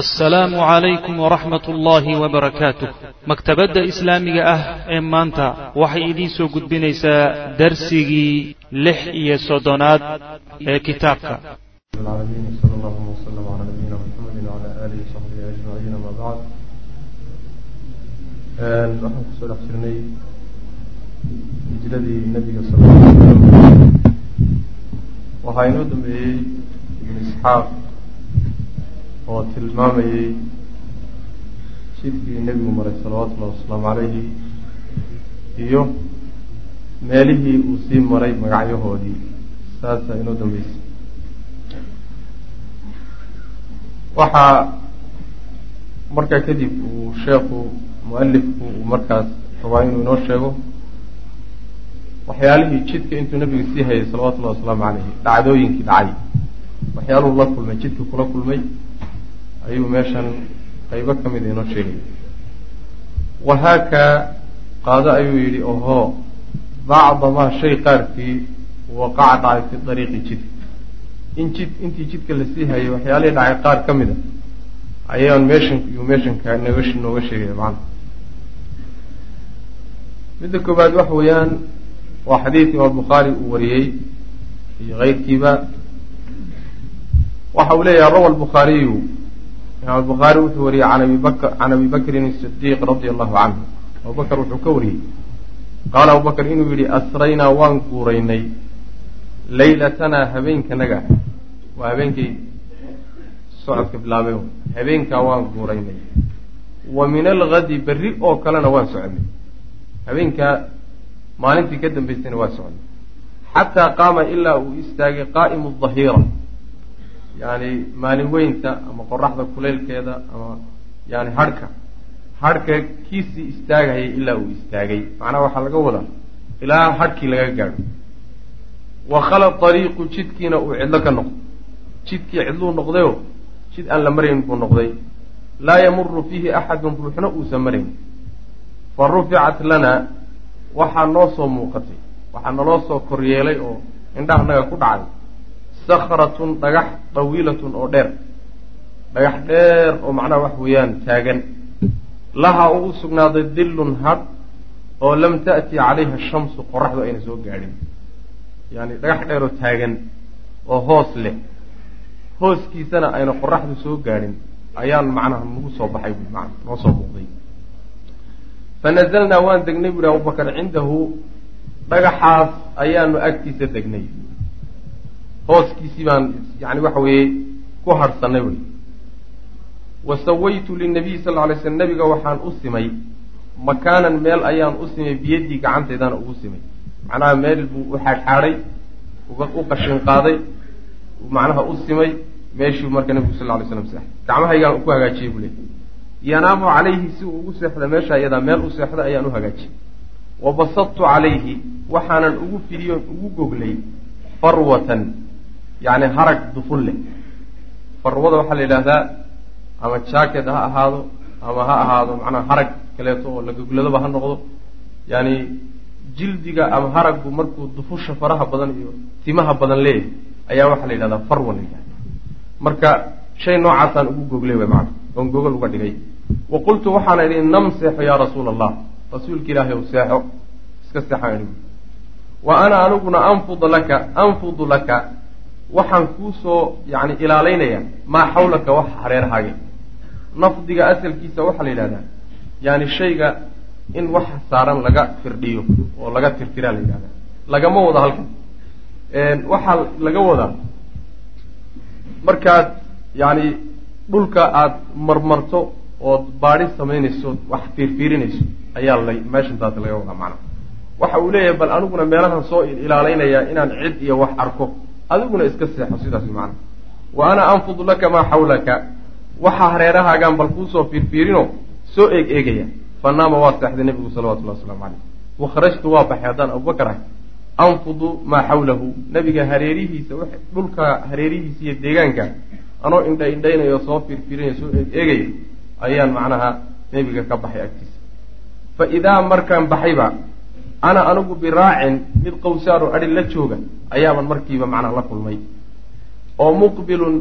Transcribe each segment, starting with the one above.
assalaamu calaykum waraxmat ullaahi wabarakaatu maktabadda islaamiga ah ee maanta waxay idiin soo gudbinaysaa darsigii lix iyo soddonaad ee kitaabka. Waxaan ku soo dhex jirnay hijradii nebiga sal waxaa inoo dambeeyey ibn isxaaq oo tilmaamayey jidkii nebigu maray salawatullahi wasalaamu calayhi iyo meelihii uu sii maray magacyahoodii. Saasaa inoo dambeysay. Waxaa markaa kadib uu sheekhu mualifku uu markaas rabaa inuu inoo sheego waxyaalihii jidka intuu nebiga sii hayay salawatullahi wasalaamu calayhi dhacdooyinkii dhacay. Waxyaaluhu la kulmay jidka kula kulmay ayuu meeshan qaybo ka mida inoo sheegay. Wahaakaa qaado ayuu yidhi ohoo bacda maa shay qaarkii waqaca dhacay fi dariiqi jidka in jid intii jidka la sii hayay waxyaalihii dhacay qaar ka mid a ayaan meeshan iyuu meeshanka nooga nooga sheegaya macana midda koowaad waxa weeyaan waa xadiid imaam bukhaari uu wariyey iyo keyrkiiba waxa uu leeyahay rawa albukhaariyu imaam albukhaari wuxuu wariyey can abi bakrin sidiiq radia allahu canhu. Abubakr wuxuu ka wariyey. Qaala abubakr inuu yihi asraynaa waan guuraynay. Laylatanaa habeenkanaga waa habeenkay socodka bilaabeen habeenkaa waan guuraynay. Wa min algadi berri oo kalena waan soconay habeenkaa maalintii ka dambaysayna waan soconay xataa qaama ilaa uu istaagay qaa'imu dahiira yani maalin weynta ama qoraxda kuleylkeeda ama yani hadhka hadhka kiisii istaagayay ilaa uu istaagay. Macnaha waxaa laga wadaa ilaa hadhkii laga gaadho. Wa khala ariiqu jidkiina uu cidlo ka noqdo. Jidkii cidluu noqdayo jid aan la marayn buu noqday. Laa yamuru fiihi axadun ruuxna uusan marayn. Fa ruficat lana waxaa noo soo muuqatay. Waxaa naloo soo koryeelay oo indhahanaga ku dhacay sakratun dhagax dawiilatun oo dheer. Dhagax dheer oo macnaha wax weeyaan taagan. Laha uu u sugnaaday dillun hadh oo lam ta'ti calayha shamsu qoraxdu ayna soo gaadhin. Yani dhagax dheer oo taagan oo hoos leh. Hooskiisana ayna qoraxdu soo gaadhin. Ayaan macnaha nagu soo baxay bu man noo soo muuqday. Fa nazalnaa waan degnay bu hi abubakar cindahu dhagaxaas ayaanu agtiisa degnay hooskiisii baan yani waxa weeye ku harhsanay wey wa sawaytu linabiyi sal lla lay slam nabiga waxaan u simay makaanan meel ayaan u simay biyaddii gacanteedana ugu simay. Macnaha meel buu u xaadxaadhay u qashin qaaday macnaha u simay meeshuu marka nabigu sal lay slam seexay. Gacmahaygaan ku hagaajiyey buu leey yanaamu calayhi si uu ugu seexda meesha iyadaa meel u seexda ayaan u hagaajiyey. Wa basadtu calayhi waxaanan ugu fidiyon ugu goglay farwatan yacni harag dufun leh farwada waxaa la yidhahdaa ama jacket ha ahaado ama ha ahaado macnaha harag kaleeto oo la gogladoba ha noqdo. Yani jildiga ama haraggu markuu dufusha faraha badan iyo timaha badan leeyahay ayaa waxaa la yidhahdaa farwa la yidhahda marka shay noocaasaan ugu goglay wy maana oon gogol uga dhigay. Wa qultu waxaana idhi nam seexo yaa rasuula allah rasuulka ilaahay ow seexo. Iska seexaan idhi wa ana aniguna anfudu laka anfudu laka waxaan kuusoo yani ilaalaynayaa. Maa xawlaka wax hareerhaage nafdiga asalkiisa waxaa la yidhahdaa yani shayga in waxa saaran laga firdhiyo oo laga tirtiraa la yidhahda lagama wado halkan. Waxaa laga wadaa markaad yani dhulka aada marmarto ood baadi samaynayso wax fiirfiirinayso ayaa la meeshan taas laga wadaa macnaha waxa uu leeyahay bal aniguna meelahan soo ilaalaynayaa inaan cid iyo wax arko adiguna iska seexo sidaas macnaha wa ana anfudu laka maa xawlaka waxa hareerahaagaan bal kuusoo fiirfiirino soo eeg eegaya. Fanaama waa seexday nebigu salawatullahi waslamu caleyh wa kharajtu waa baxay haddaan abubakar ahay. Anfudu maa xawlahu nebiga hareerihiisa dhulka hareerihiisa iyo deegaanka anoo indha indhaynayo soo fiirfiirinayo soo eeg eegaya ayaan macnaha nebiga ka baxay agtiisa. Fa idaa markaan baxayba ana anigu biraacin mid qawsaaro adhi la jooga ayaaban markiiba macnaha la kulmay. Oo muqbilun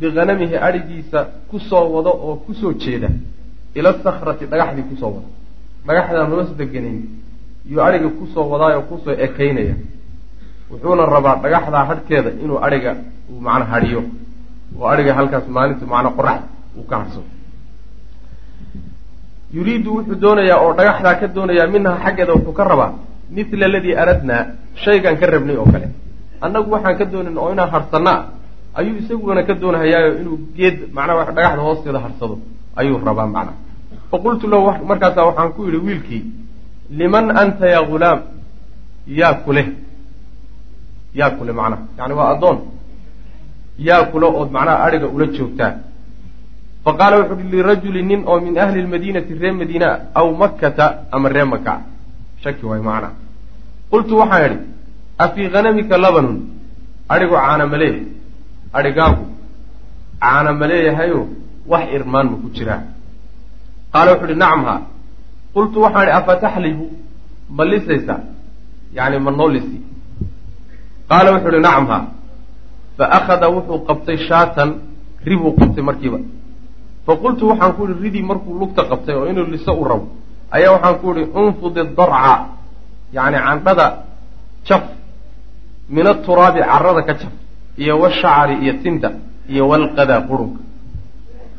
bihanamihi adhigiisa ku soo wado oo ku soo jeeda. Ila sakrati dhagaxdii ku soo wada dhagaxdaan hoos deganayn iyuu adhiga ku soo wadaayoo ku soo ekaynaya. Wuxuuna rabaa dhagaxdaa hadhkeeda inuu adhiga uu macna hadhiyo. Oo adhiga halkaas maalintu macna qorax uu ka hadhsado yuriidu wuxuu doonayaa oo dhagaxdaa ka doonayaa minhaa xaggeeda wuxuu ka rabaa mithla aladii aradnaa shaygaan ka rabnay oo kale. Annagu waxaan ka doonayn oo inaan harhsanaa ayuu isaguna ka doonahayaayo inuu geed macnaha dhagaxda hoosteeda harsado ayuu rabaa macnaha faqultu lahu markaasaa waxaan ku yidhi wiilkii liman anta yaa ghulaam yaa kule. Yaa kule macnaha yani waa addoon. Yaa kule ood macnaha adhiga ula joogtaa fa qaala wuxu uhi lirajuli nin oo min ahli lmadiinati ree madiina aw makkata ama ree maka shaki waay macnaha qultu waxaan idhi afii hanamika labanun adhigu caana malee adhigaagu caana ma leeyahayo wax irmaan ma ku jiraa qaala wuxu uhi nacam haa qultu waxaan idhi afa taxlibu ma lisaysaa yani ma noo lisi qaala wuxuu uhi nacam haa fa akhada wuxuu qabtay shaatan ribuu qabtay markiiba fa waxaan ku ihi ridii markuu lugta qabtay oo inuu liso u rabo ayaa waxaan ku ihi unfudi darca yani candhada jaf min aturaabi carada ka jaf iyo washacari iyo tinta iyo walqada qurunka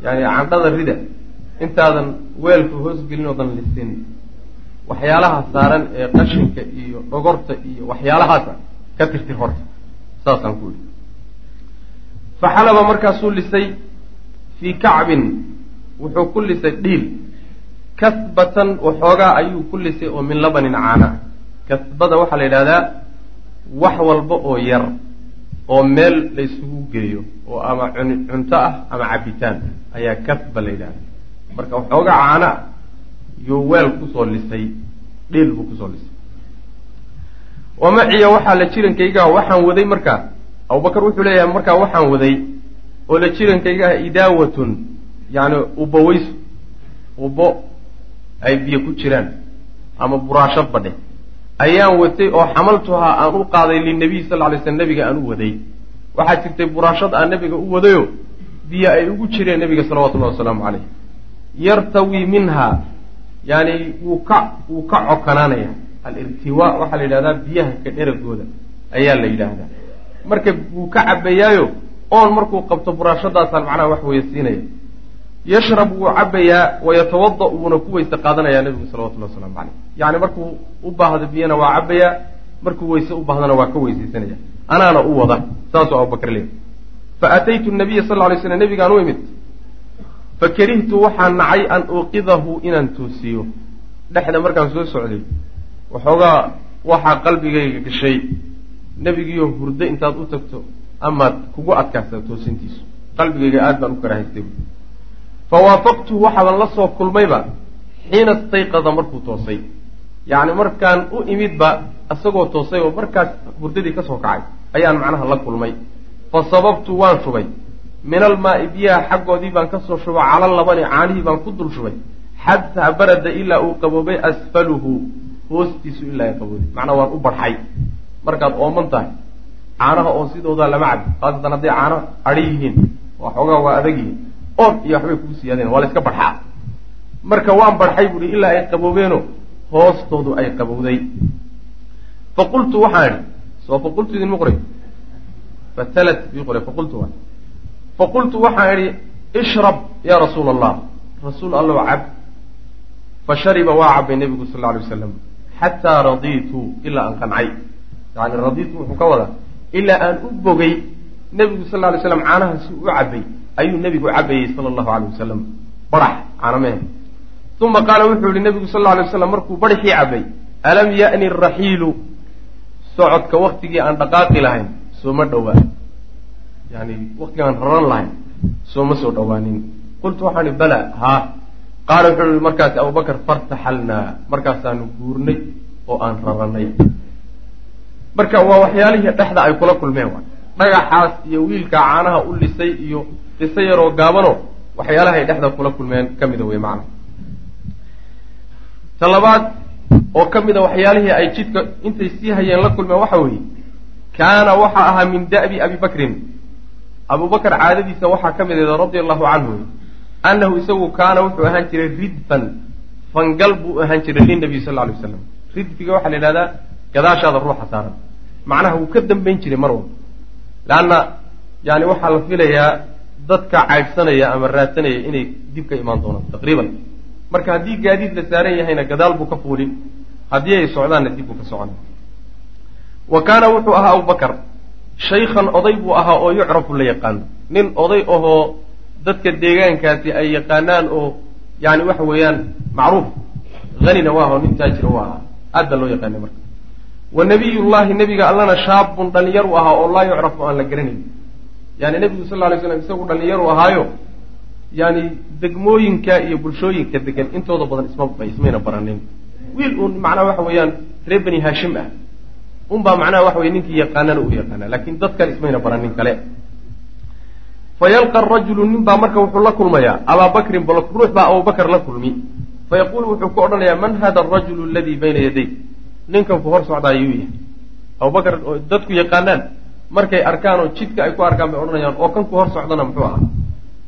yani candhada rida intaadan weelka hoosgelin oodan lisin waxyaalaha saaran ee qashinka iyo dhogorta iyo waxyaalahaasa ka tirtir horta saasaan ku ihi faxalaba markaasuu lisay fii kacbin wuxuu ku lisay dhiil. Kasbatan waxoogaa ayuu ku lisay oo min labanin caana. Kasbada waxaa la yidhahdaa wax walba oo yar oo meel la isugu geeyo oo ama cunto ah ama cabitaan ayaa kasba la yidhahda marka waxoogaa caana yuu weel ku soo lisay dhiil buu ku soo lisay. Wamaciya waxaa la jirankaygaah waxaan waday markaa. Abubakar wuxuu leeyahay markaa waxaan waday oo la jirankaygaah idaawatun yani ubaweyso ubo ay biyo ku jiraan ama buraasho badhe. Ayaan watay oo xamaltuhaa aan u qaaday linabiy sal ly slam nabiga aan u waday. Waxaa jirtay buraashad aan nabiga u wadayo biyo ay ugu jireen nabiga salawatullahi wasalaamu caleyh yartawi minha yani wuu ka wuu ka cokanaanaya. Alirtiwa waxaa la yidhahdaa biyaha ka dheragooda ayaa la yidhaahdaa. Marka wuu ka cabayaayo oon markuu qabto buraashadaasaan macnaha wax weeye siinaya yashrab wuu cabayaa wayatawada wuuna ku weyse qaadanayaa nabigu salawatullahi waslamu caleyh yani markuu u baahdo biyana waa cabayaa markuu weyse u baahdana waa ka weyseysanaya anaana u wada saasuu abubakr leey fa ataytu nabiya sal ly slam nabigaan u imid. Fakarihtu waxaan nacay an uuqidahu inaan toosiyo. Dhexda markaan soo socday waxoogaa waxaa qalbigayga gashay. Nebigiiyo hurdo intaad u tagto amaad kugu adkaasta toosintiisu. Qalbigayga aad baan u karahaystay fa waafaqtuhu waxaaban la soo kulmayba xiina istayqada markuu toosay. Yacni markaan u imidba isagoo toosay oo markaas hurdadii ka soo kacay ayaan macnaha la kulmay. Fa sababtu waan shubay. Min almaai biyaha xaggoodii baan ka soo shubo cala labani caanihii baan ku dul shubay. Xataa barada ilaa uu qaboobay asfaluhu hoostiisu ilaa ay qabooday. Macnaa waan u barxay. Markaad ooman tahay caanaha oo sidoodaa lama cabi khaasatan hadday caano adhi yihiin waxoogaa waa adag yihiin oon iyo waxbay kugu siyaadeen waa la iska barxaa. Marka waan barxay buuhi ilaa ay qaboobeeno hoostoodu ay qabowday. Faqultu waxaan idhi soo faqultu idinma qoray fatalat bii qoray faqultu waa faqultu waxaan idhi ishrab yaa rasuula allah rasuul allow cab fashariba waa cabay nebigu sal lla alay wasalam xataa radiitu ilaa aan qancay. Yani radiitu wuxuu ka wadaa ilaa aan u bogay nebigu sal lla alay slam caanaha u cabay ayuu nebigu cabayey sala allahu alay wasalam barax caanamehe uma qaala wuxuu yihi nebigu sal lla alay waslam markuu barxii cabay alam ya'ni raxiilu socodka waktigii aan dhaqaaqi lahayn sooma dhowaa yani waktiga aan raran lahayn sooma soo dhowaanin. Qultu waxaan ihi bala haa qaala wuxuu yihi markaasi abubakar fartaxalnaa. Markaasaanu guurnay oo aan raranay marka waa waxyaalihii dhexda ay kula kulmeen wa dhagaxaas iyo wiilkaa caanaha u lisay iyo qiso yaroo gaabano waxyaalahay dhexda kula kulmeen ka mida wey macna. Ta labaad oo ka mida waxyaalihii ay jidka intay sii hayeen la kulmeen waxa weeye kaana waxa ahaa min da'bi abi bakrin. Abubakar caadadiisa waxaa ka mid eeda radia allahu canhu annahu isagu kaana wuxuu ahaan jiray ridfan fangal buu ahaan jiray linabiy sal alay waslam ridfiga waxaa la yidhahdaa gadaashaada ruuxa saaran macnaha wuu ka dambayn jiray mar walba leanna yani waxaa la filayaa dadka caydhsanaya ama raadsanaya inay dib ka imaan doonaan taqriiban. Marka haddii gaadiid la saaran yahayna gadaal buu ka fuulin. Haddii ay socdaanna dib buu ka socona wa kaana wuxuu ahaa abubakar shaykhan oday buu ahaa oo yucrafu la yaqaano nin oday ahoo dadka deegaankaasi ay yaqaanaan oo yani waxa weeyaan macruuf. Hanina waa aho nin taajira u ahaa. Baa loo yaqaanay marka wa nabiyullahi nebiga allana shaabun dhalinyar u ahaa oo laa yucrafu aan la garanayn. Yani nebigu sal lla lay slam isagu dhalinyar u ahaayo yani degmooyinka iyo bulshooyinka degan intooda badan isma ismayna baranin. Wiil uun macnaha waxa weeyaan reer bani haashim ah. Unbaa macnaha waxa weye ninkii yaqaanana uu yaqaana laakiin dadkan ismayna baranin kale. Fayalqa rajulu nin baa marka wuxuu la kulmayaa abaa bakrin bal ruux baa abubakar la kulmi. Fayaqulu wuxuu ku odhanayaa man hada arajulu aladii bayna yaday ninkan ku hor socdaa yuu yahay abubakar oo dadku yaqaanaan markay arkaan oo jidka ay ku arkaan bay odhanayaan oo kan ku hor socdana muxuu ahaa?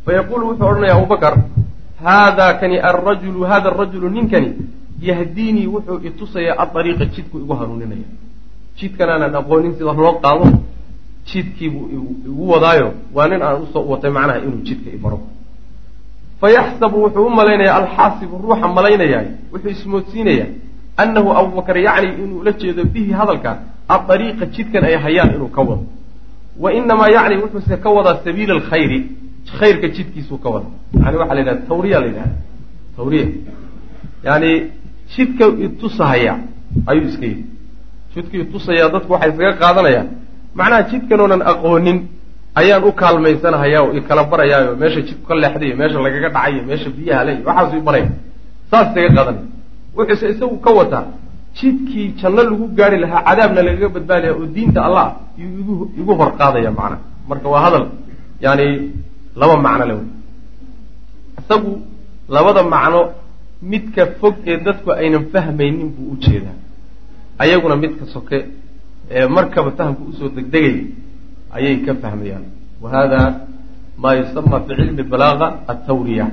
Fayaqulu wuxuu odhanaya abubakar haadaa kani arajulu hada arajulu ninkani yahdiinii wuxuu itusayaa adariiqa jidku igu hanuuninaya. Jidkan aanan aqoonin sida loo qaado jidkiibuu igu wadaayo waa nin aan u soo watay macnaha inuu jidka ibaro fayaxsabu wuxuu u malaynayaa alxaasibu ruuxa malaynayaa wuxuu ismoodsiinayaa annahu abubakar yacni inuu la jeedo bihi hadalka adariiqa jidkan ay hayaan inuu ka wado wa inamaa yacni wuxuuse ka wadaa sabiila alkhayri khayrka jidkiisuu ka wada yani waxaa la yidhahda tawriya la yidhahda tawriya yani jidka itusahaya ayuu iska yidhi jidka itusaya dadku waxay iskaga qaadanayaan macnaha jidkan oonan aqoonin ayaan u kaalmaysanahayaa oo ikala barayaayo meesha jidku ka leexdayo meesha lagaga dhacayo meesha biyaha le waxaasu i baraya saas isaga qaadanaya wuxuuse isagu ka wataa jidkii janno lagu gaari lahaa cadaabna lagaga badbaadaya oo diinta allah yuu igu hor qaadaya macnaha marka waa hadal yani laba macno le isagu labada macno midka fog ee dadku aynan fahmaynin buu u jeedaa. Ayaguna midka soke ee markaba fahamka u soo degdegay ayay ka fahmayaan. Wa hada maa yusama fi cilmi balaaga atawriya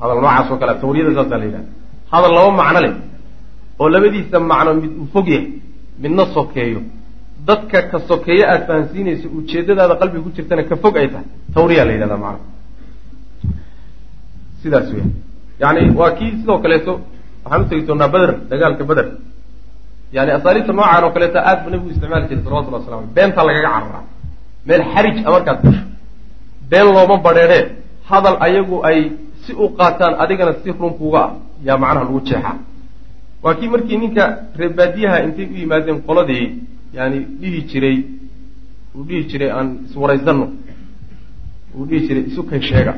hadal noocaas oo kale tawriyada saasaa la yidhaha hadal laba macno leh oo labadiisa macno mid uu fog yahay midna sokeeyo. Dadka ka sokeeyo aada fahamsiinaysa ujeedadaada qalbiga ku jirtana ka fog ay tahay. Tawriya la yidhahda macna sidaas weya yani waa kii sidoo kaleeto waxaan u doonaa beder dagaalka beder yani asaaliibta noocaan oo kaleeto aad bu nabigu isticmaali jiray salawatullah wasala alay beentaa lagaga cararaa meel xarij a markaad gasho. Been looma badheedhee hadal ayagu ay si u qaataan adigana si runkuuga ah yaa macnaha lagu jeexaa waa kii markii ninka reebaadiyaha intay u yimaadeen qoladii yani dhihi jiray uu dhihi jiray aan iswaraysano uu dhihi jiray isukay sheega.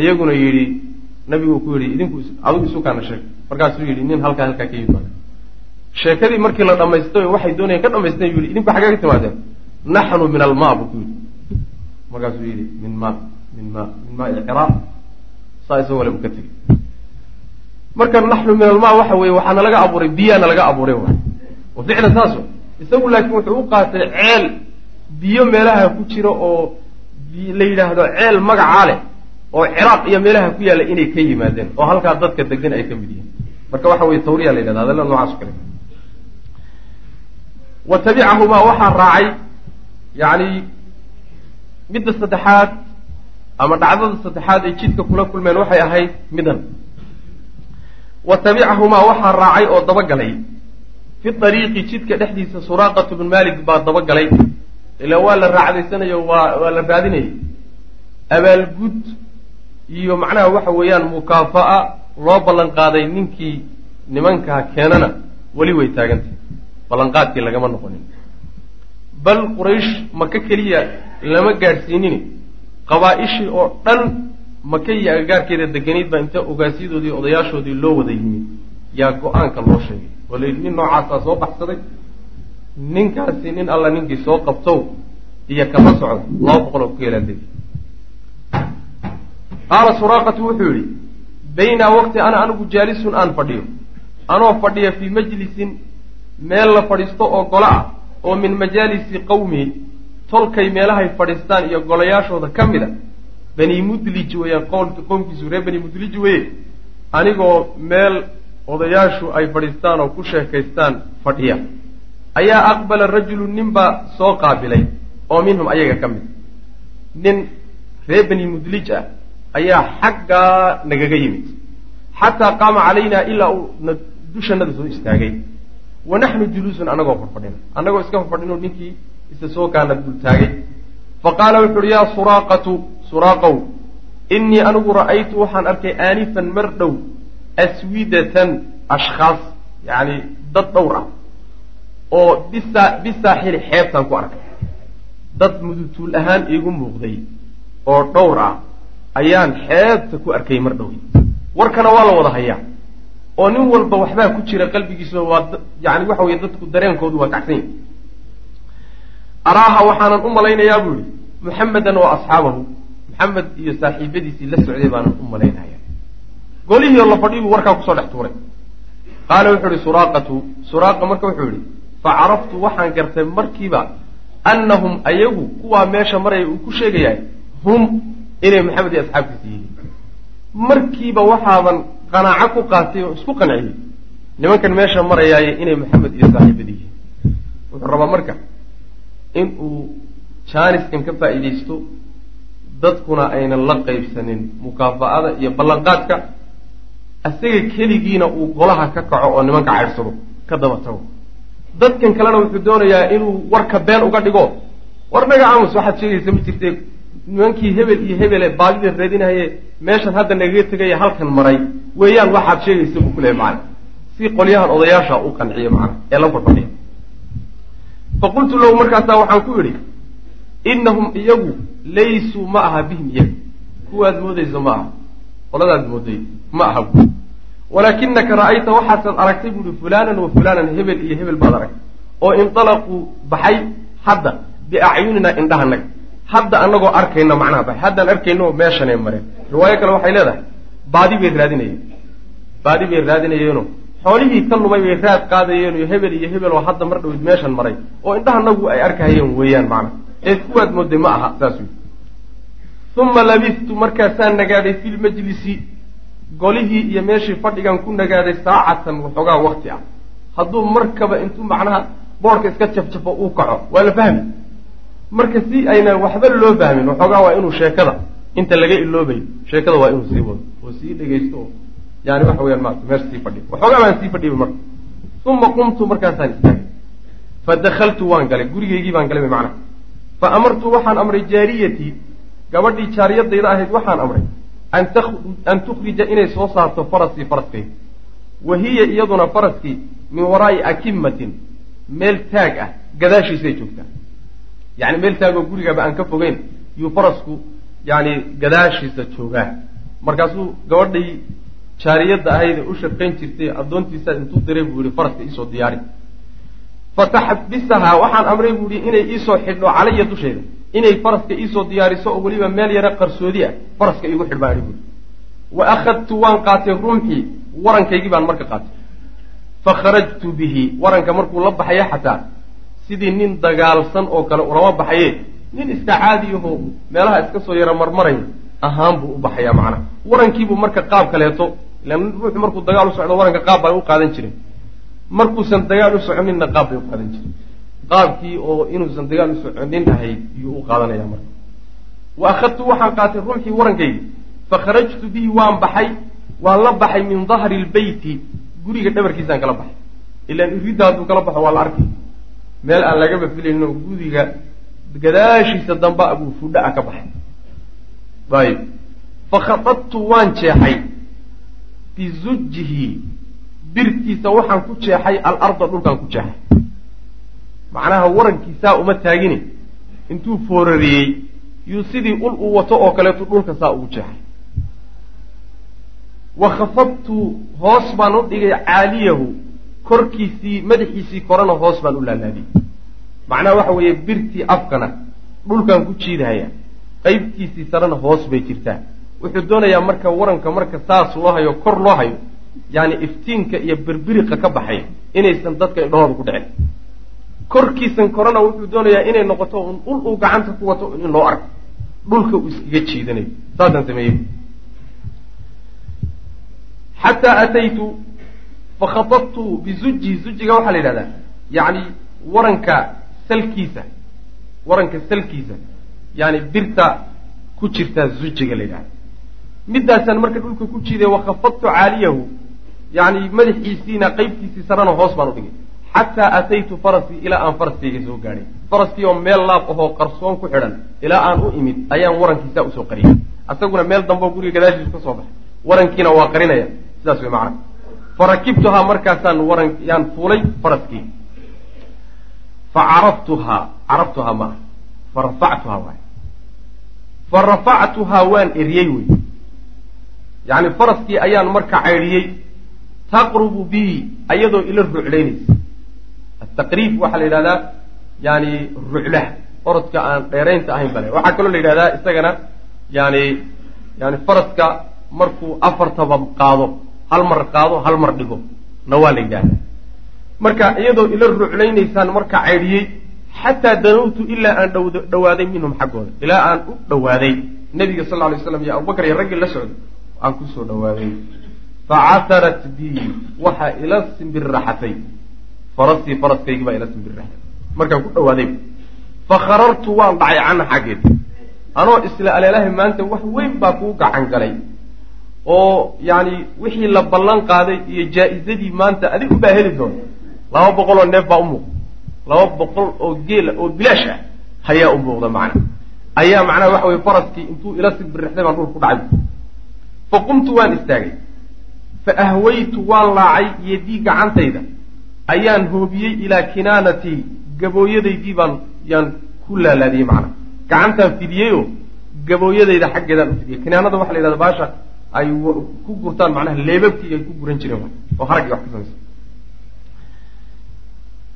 Iyaguna yidhi nabigu ku yidhi idinku adigu isukaana sheeg. Markaasuu yidhi nin halkaa halkaa ka yimid. Sheekadii markii la dhamaystay waxay doonayeen ka dhamaysteen yuu yidhi idinku xaggee ka timaadeen. Naxnu min alma buu ku yidhi. Markaasuu yidhi min ma min ma min maa icraaq saa isagoo le buu ka tegey marka naxnu min alma waxa weeye waxaana laga abuuray biyaana laga abuuray wa ficlan saaso isagu laakiin wuxuu u qaatay ceel biyo meelaha ku jira oo la yidhaahdo ceel magacaa leh oo ciraaq iyo meelaha ku yaalla inay ka yimaadeen oo halkaa dadka degan ay ka mid yihiin. Marka waxa weye tawriya la yidhahda adalla noocaas kale wa tabicahumaa waxaa raacay yacni midda saddexaad ama dhacdada saddexaad ay jidka kula kulmeen waxay ahayd midan wa tabicahumaa waxaa raacay oo dabagalay. Fi dariiqi jidka dhexdiisa suraaqatu bn malik baa dabagalay. Ilaa waa la raacdaysanayo waa waa la raadinayay. Abaalgud iyo macnaha waxa weeyaan mukaafa'a loo ballan qaaday ninkii nimankaa keenana weli way taagantay. Ballanqaadkii lagama noqonin. Bal quraysh maka keliya lama gaadhsiinin qabaa-ishii oo dhan maka iyo agagaarkeeda deganayd baa inta ogaasyadoodii odayaashoodii loo wada yimid. Yaa go'aanka loo sheegay. Oo la nin noocaasaa soo baxsaday. Ninkaasi nin alla ninkii soo qabtow iyo kama socda laba boqol oo ku yeelaandegi qaala suraaqatu wuxuu yidhi baynaa waqti ana anigu jaalisun aan fadhiyo. Anoo fadhiya fii majlisin meel la fadhiisto oo golo ah oo min majaalisi qawmi tolkay meelahay fadhiistaan iyo golayaashooda ka mid a bani mudlij weeyaan qowlka qowmkiisu reer bani mudlij weye anigoo meel odayaashu ay fadhiistaan oo ku sheekaystaan fadhiya. Ayaa aqbala rajulu nin baa soo qaabilay oo minhum ayaga ka mid. Nin reer bani mudlij ah ayaa xaggaa nagaga yimid. Xataa qaama calayna ilaa uu na dushanada soo istaagay. Wa naxnu juluusun annagoo farfadhina annagoo iska farfadhino ninkii isa soo kaana dultaagay fa qaala wuxu uhi yaa suraaqatu suraaqow innii anigu ra'aytu waxaan arkay aanifan mar dhow aswidatan ashkhaas yacni dad dhowr ah oo bisa bisaaxili xeebtaan ku arkay. Dad mudutuul ahaan iigu muuqday oo dhowr ah ayaan xeebta ku arkay mar dhow warkana waa la wada hayaa oo nin walba waxbaa ku jira qalbigiisa waa yani waxa weye dadku dareenkoodu waa kacsan yahi araaha waxaanan u malaynayaa buu yihi muxamedan wa asxaabahu maxamed iyo saaxiibadiisii la socday baanan u malaynaya. Golihii la fadhiy buu warkaa ku soo dhex tuuray. Qaala wuxuu ihi suraaqatu suraaqa marka wuxuu yihi facaraftu waxaan gartay markiiba annahum ayagu kuwaa meesha maraya uu ku sheegayahay hum inay maxamed iyo asxaabtiisa yihiin. Markiiba waxaaban qanaaco ku qaatay oo isku qanciyey. Nimankan meesha marayaaye inay maxamed iyo saaxiibada yihiin. Wuxuu rabaa marka in uu jaaniskan ka faa'iidaysto dadkuna aynan la qaybsanin mukaafa'ada iyo ballanqaadka isaga keligiina uu golaha ka kaco oo nimanka cayrsado ka daba tago. Dadkan kalena wuxuu doonayaa inuu warka been uga dhigo. War naga aamus waxaad sheegaysa ma jirte nimankii hebel iyo hebele baadida raadinahaye meeshan hadda nagaga tegaya halkan maray. Weeyaan waxaad sheegaysa buu kulehay macana si qolyahan odayaasha u qanciye macana ee la fadfadhiya fa qultu lahu markaasaa waxaan ku idhi innahum iyagu laysuu ma aha bihim iyaga kuwaad moodaysa ma aha. Qoladaad mooday ma aha bu walaakinaka ra'ayta waxaasad aragtay buuhi fulanan wa fulanan hebel iyo hebel baad aragtay. Oo indalaquu baxay hadda biacyunina indhahanaga hadda anagoo arkayna macnaha baxay. Haddaan arkayno meeshanay mareen. Riwaayo kale waxay leedahay baadi bay raadinayeen. Baadi bay raadinayeeno xoolihii ka lumay bay raad qaadayeen iyo hebel iyo hebel oo hadda mar dhowid meeshan maray. Oo indhahanagu ay arkahayeen weeyaan macnaha ee kuwaad mooday ma aha saas uma labistu markaasaan nagaaday fi lmajlisi golihii iyo meeshii fadhigan ku nagaaday saacatan waxoogaa wakti ah. Hadduu markaba intuu macnaha boorka iska jafjafo uu kaco waa la fahmi. Marka si ayna waxba loo fahmin waxoogaa waa inuu sheekada inta laga iloobayo sheekada waa inuu sii wado. Oo sii dhegaysto. Oo yani waxa weyaan maarata meesha sii fadhiyo waxoogaa baan sii fadhiyay marka. Uma qumtu markaasaan istaagay. Fa dakaltu waan galay gurigeygii baan galay macnaha fa amartu waxaan amray jaariyatii gabadhii jaariyadayda ahayd waxaan amray an tukhrija inay soo saarto farasii faraskayga wa hiya iyaduna faraskii min waraa'i akimatin meel taag ah gadaashiisay joogtaa yani meel taagoo gurigaba aan ka fogeyn yuu farasku yani gadaashiisa joogaa markaasuu gabadhii jaariyadda ahayd ee u shaqayn jirtay addoontiisa intuu diray buu yihi faraska iisoo diyaari fataxbisahaa waxaan amray buu yihi inay iisoo xidho calaya dusheeda. Inay faraska iisoo diyaariso oo weliba meel yaro qarsoodi ah faraska iigu xidh baan buui wa akhadtu waan qaatay rumxii warankaygii baan marka qaatay. Fa kharajtu bihi waranka markuu la baxaya xataa sidii nin dagaalsan oo kale ulama baxaye nin iska caadiyaho meelaha iska soo yaro marmaraya ahaan buu u baxayaa macnaha warankiibuu marka qaab kaleeto ilaan ruuxu markuu dagaal u socdo waranka qaab baa u qaadan jiray markuusan dagaal u soconinna qaab bay u qaadan jiray. Qaabkii oo inuusan dagaal u soconin ahayd iyuu u qaadanaya marka. Wa akhadtu waxaan qaatay rumxii warankaygii fa kharajtu bihi waan baxay. Waan la baxay min dahri lbeyti guriga dhabarkiisaan kala baxay. Ilaan iridda hadduu kala baxo waa la arkay. Meel aan lagaba filayno guriga gadaashiisa damba abuu fudha a ka baxay. Ayib fa khaadtu waan jeexay. Bizujjihi birtiisa waxaan ku jeexay alarda dhulkaan ku jeexay. Macnaha warankiisaa uma taagine. Intuu foorariyey yuu sidii ul uu wato oo kaleetu dhulka saa ugu jeexay. Wa khafadtu hoos baan u dhigay caaliyahu. Korkiisii madaxiisii korana hoos baan u laalaadiyey. Macnaha waxa weeye birtii afkana dhulkaan ku jiidahaya. Qaybtiisii sarena hoos bay jirtaa. Wuxuu doonayaa marka waranka marka saas loo hayo kor loo hayo yaani iftiinka iyo birbiriqa ka baxay inaysan dadka indhahooda ku dhicin. Korkiisan korona wuxuu doonayaa inay noqoto un ul uu gacanta ku wato in loo arko. Dhulka uu iskaga jiidanayo saasaan sameeyey. Xataa ataytu fakhatabtu bizuji zujiga waxaa la yidhahdaa yacni waranka salkiisa waranka salkiisa yani birta ku jirtaa zujiga la yidhahda middaasaan marka dhulka ku jiiday wakhafadtu caaliyahu yani madaxiisiina qeybtiisii sarana hoos baan u dhigay. Xataa ataytu farasii ilaa aan faraskayga soo gaadhay faraskii oo meel laab ahoo qarsoon ku xidhan ilaa aan u imid ayaan warankiisaa u soo qariyay asaguna meel dambeo guriga gadaashiisu ka soo baxay. Warankiina waa qarinaya. Sidaas way macana farakibtuhaa markaasaan waran yaan fuulay faraskii. Fa caraftuhaa caraftuhaa ma ah fa rafactuhaa waay. Fa rafactuhaa waan eriyey wey yacni faraskii ayaan marka caydhiyey taqrubu bii ayadoo ila ruclaynaysa ataqriib waxaa la yidhahdaa yani ruclaha orodka aan dheeraynta ahayn bale. Waxaa kaloo la yidhahdaa isagana yani yani faraska markuu afartaba qaado hal mar qaado hal mar dhigo. Na waa la yidhahdaa. Marka iyadoo ila ruclaynaysaan marka caydhiyey xataa danawtu ilaa aan dhawaaday minhum xaggooda. Ilaa aan u dhawaaday. Nabiga sal ly slam iyo abubakar iyo raggii la socday aan ku soo dhawaaday facasarat bii waxaa ila simbirraxatay farasii faraskaygii baa ila simbirraxatay markaan ku dhawaaday fakharartu waan dhacay canha xaggeed anoo isla aleelahay maanta wax weyn baa kuu gacan galay oo yani wixii la ballan qaaday iyo jaa-izadii maanta adig ubaa heli doona laba boqol oo neef baa u muuqda laba boqol oo geela oo bilaash ah hayaa u muuqda macna ayaa macnaha waxa weye faraskii intuu ila simbirixday baan dhul ku dhacay fa qumtu waan istaagay fa ahwaytu waan laacay yedii gacantayda ayaan hoobiyey ilaa kinaanatii gabooyadaydii baan yaan ku laalaadiyey macna gacantaan fidiyeyoo gabooyadayda xaggeedaan u fidiyey kinaanada waxa la yidhahda baasha ay ku gurtaan macnaha leebabkii ay ku guran jireen oo haragii wax ka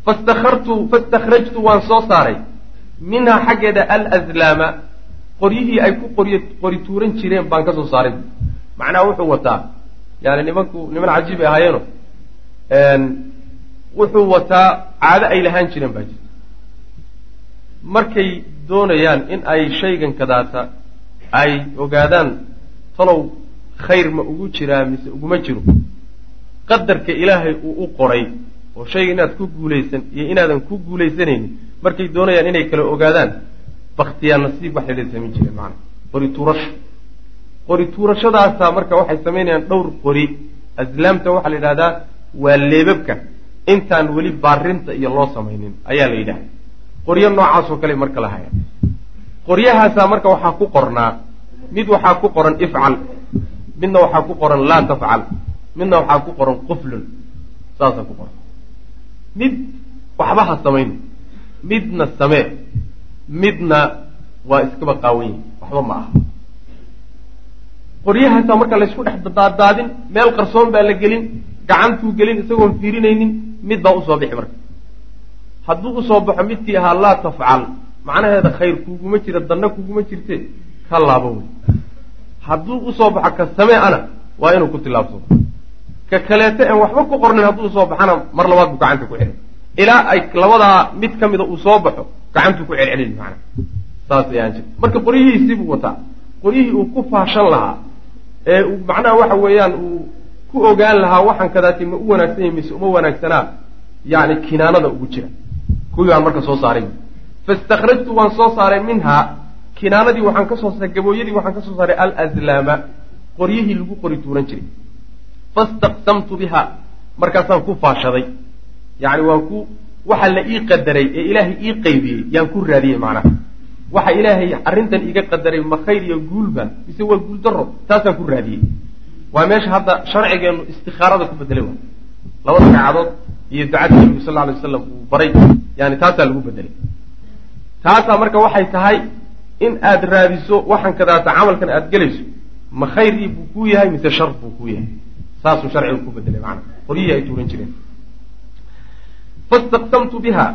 fastakartu fastakrajtu waan soo saaray minhaa xaggeeda alazlaama qoryihii ay ku qoriy qori tuuran jireen baan ka soo saaray macnaha wuxuu wataa yani nimanku niman cajiib ay ahaayeeno wuxuu wataa caado ay lahaan jireen baa jirta. Markay doonayaan in ay shaygan kadaata ay ogaadaan talow khayr ma ugu jiraa mise uguma jiro qadarka ilaahay uu u qoray oo shayga inaad ku guulaysan iyo inaadan ku guulaysanaynin markay doonayaan inay kala ogaadaan baktiyaa nasiib waxay la samayn jireen macanaa qori tuurasho qori tuurashadaasaa marka waxay samaynayaan dhowr qori. Aslaamta waxaa la yidhahdaa waa leebabka intaan weli baarinta iyo loo samaynin ayaa la yidhahda qoryo noocaasoo kale marka la haya qoryahaasaa marka waxaa ku qornaa. Mid waxaa ku qoran ifcal midna waxaa ku qoran laa tafcal midna waxaa ku qoran quflun saasaa ku qoran mid waxba ha samayn midna samee midna waa iskaba qaawan waxba ma aha qoryahaasaa marka laysku dhex daadaadin meel qarsoon baa la gelin gacantuu gelin isagoon fiirinaynin mid baa u soo bixi marka. Hadduu u soo baxo midkii ahaa laa tafcal macnaheeda khayr kuguma jira danna kuguma jirte ka laabo wey. Hadduu u soo baxo ka samee ana waa inuu ku tilaabsado ka kaleeto en waxba ku qornin hadduu u soo baxana mar labaad buu gacanta ku celin ilaa ay labadaa mid ka mida uu soo baxo gacantuu ku celcelin macana saas ayaan jir marka qoryihiisii buu wataa. Qoryihii uu ku faashan lahaa ee macnaha waxa weeyaan uu ku ogaan lahaa waxaan kadaati ma u wanaagsan yahi mise uma wanaagsanaa yani kinaanada ugu jira. Kuwii baan marka soo saaray fastakrajtu waan soo saaray minhaa. Kinaanadii waxaan ka soo saaray gabooyadii waxaan ka soo saaray alazlaama. Qoryihii lagu qori tuuran jiray. Fastaqsamtu biha. Markaasaan ku faashaday. Yani waan ku waxa la ii qadaray ee ilaahay ii qaybiyey. Yaan ku raadiyey macnaha waxa ilaahay arrintan iiga qadaray ma khayr iyo guulba mise waa guul daro taasaan ku raadiyey. Waa meesha hadda sharcigeenu istikaarada ku bedelay wa labada ragcadood iyo ducadii nabigu sal lla alay waslam uu baray yani taasaa lagu bedelay. Taasaa marka waxay tahay in aad raadiso waxaan kadaata camalkan aad gelayso ma khayr ii buu kuu yahay mise shar buu kuu yahay? Saasuu sharcigu ku bedelay macana qoryihii ay tuuran jireen. Fastaqsamtu biha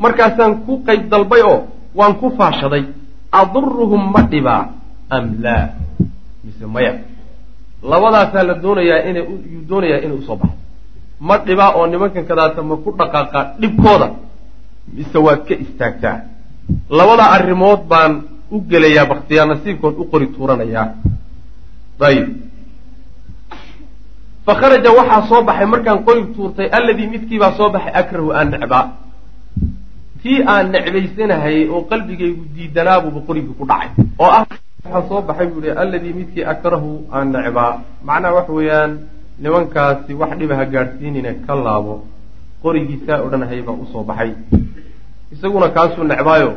markaasaan ku qayb dalbay oo waan ku faashaday aduruhum ma dhibaa am laa mise maya. Labadaasaa la doonayaa inay yuu doonayaa inay u soo baxo ma dhibaa oo nimankan kadaata ma ku dhaqaaqaa dhibkooda. Mise waad ka istaagtaa. Labada arrimood baan u gelayaa baktiyaa nasiibkood u qori tuuranayaa. Ayib fa kharaja waxaa soo baxay markaan qori tuurtay alladii midkiibaa soo baxay akrahu aan necbaa kii aan necbaysanahayay oo qalbigaygu diidanaabuuba qorigii ku dhacay. Oo ah waxaa soo baxay buu ihi alladii midkii akrahu aan necbaa macnaha waxa weeyaan nimankaasi wax dhiba ha gaadhsiinine ka laabo qorigiisaa odhanahaya baa u soo baxay. Isaguna kaasuu necbaayo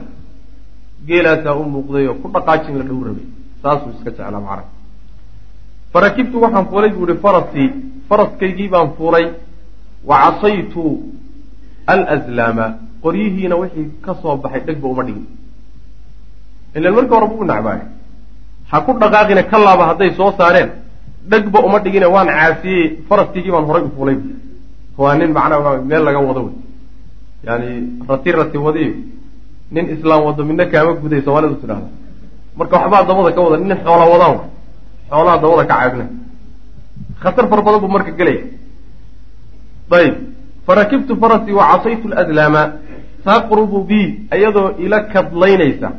geelaasaa u muuqday oo ku dhaqaajin la dhow rabay saasuu iska jeclaa macna farakibtu waxaan fuulay buu ihi farasii faraskaygii baan fuulay. Wa casaytu alslaama qoryihiina wixii ka soo baxay dhegba uma dhigin. Ilan marka hore buu necbaayo ha ku dhaqaaqina ka laaba hadday soo saareen dhegba uma dhigine waan caasiyey faraskiygii baan horay u fuulay. Waa nin macnaa meel laga wado wey. Yani rati rati wadiyo. Nin islaam wado midna kaama guday soomaalidu tidhahda marka waxbaa dabada ka wada nin xoola wadaan xoolaha dabada ka caagna khatar fara badan buu marka gelaya. Ayib farakibtu farasii wa casaytu ladlaama taqrubu bi iyadoo ila kadlaynaysa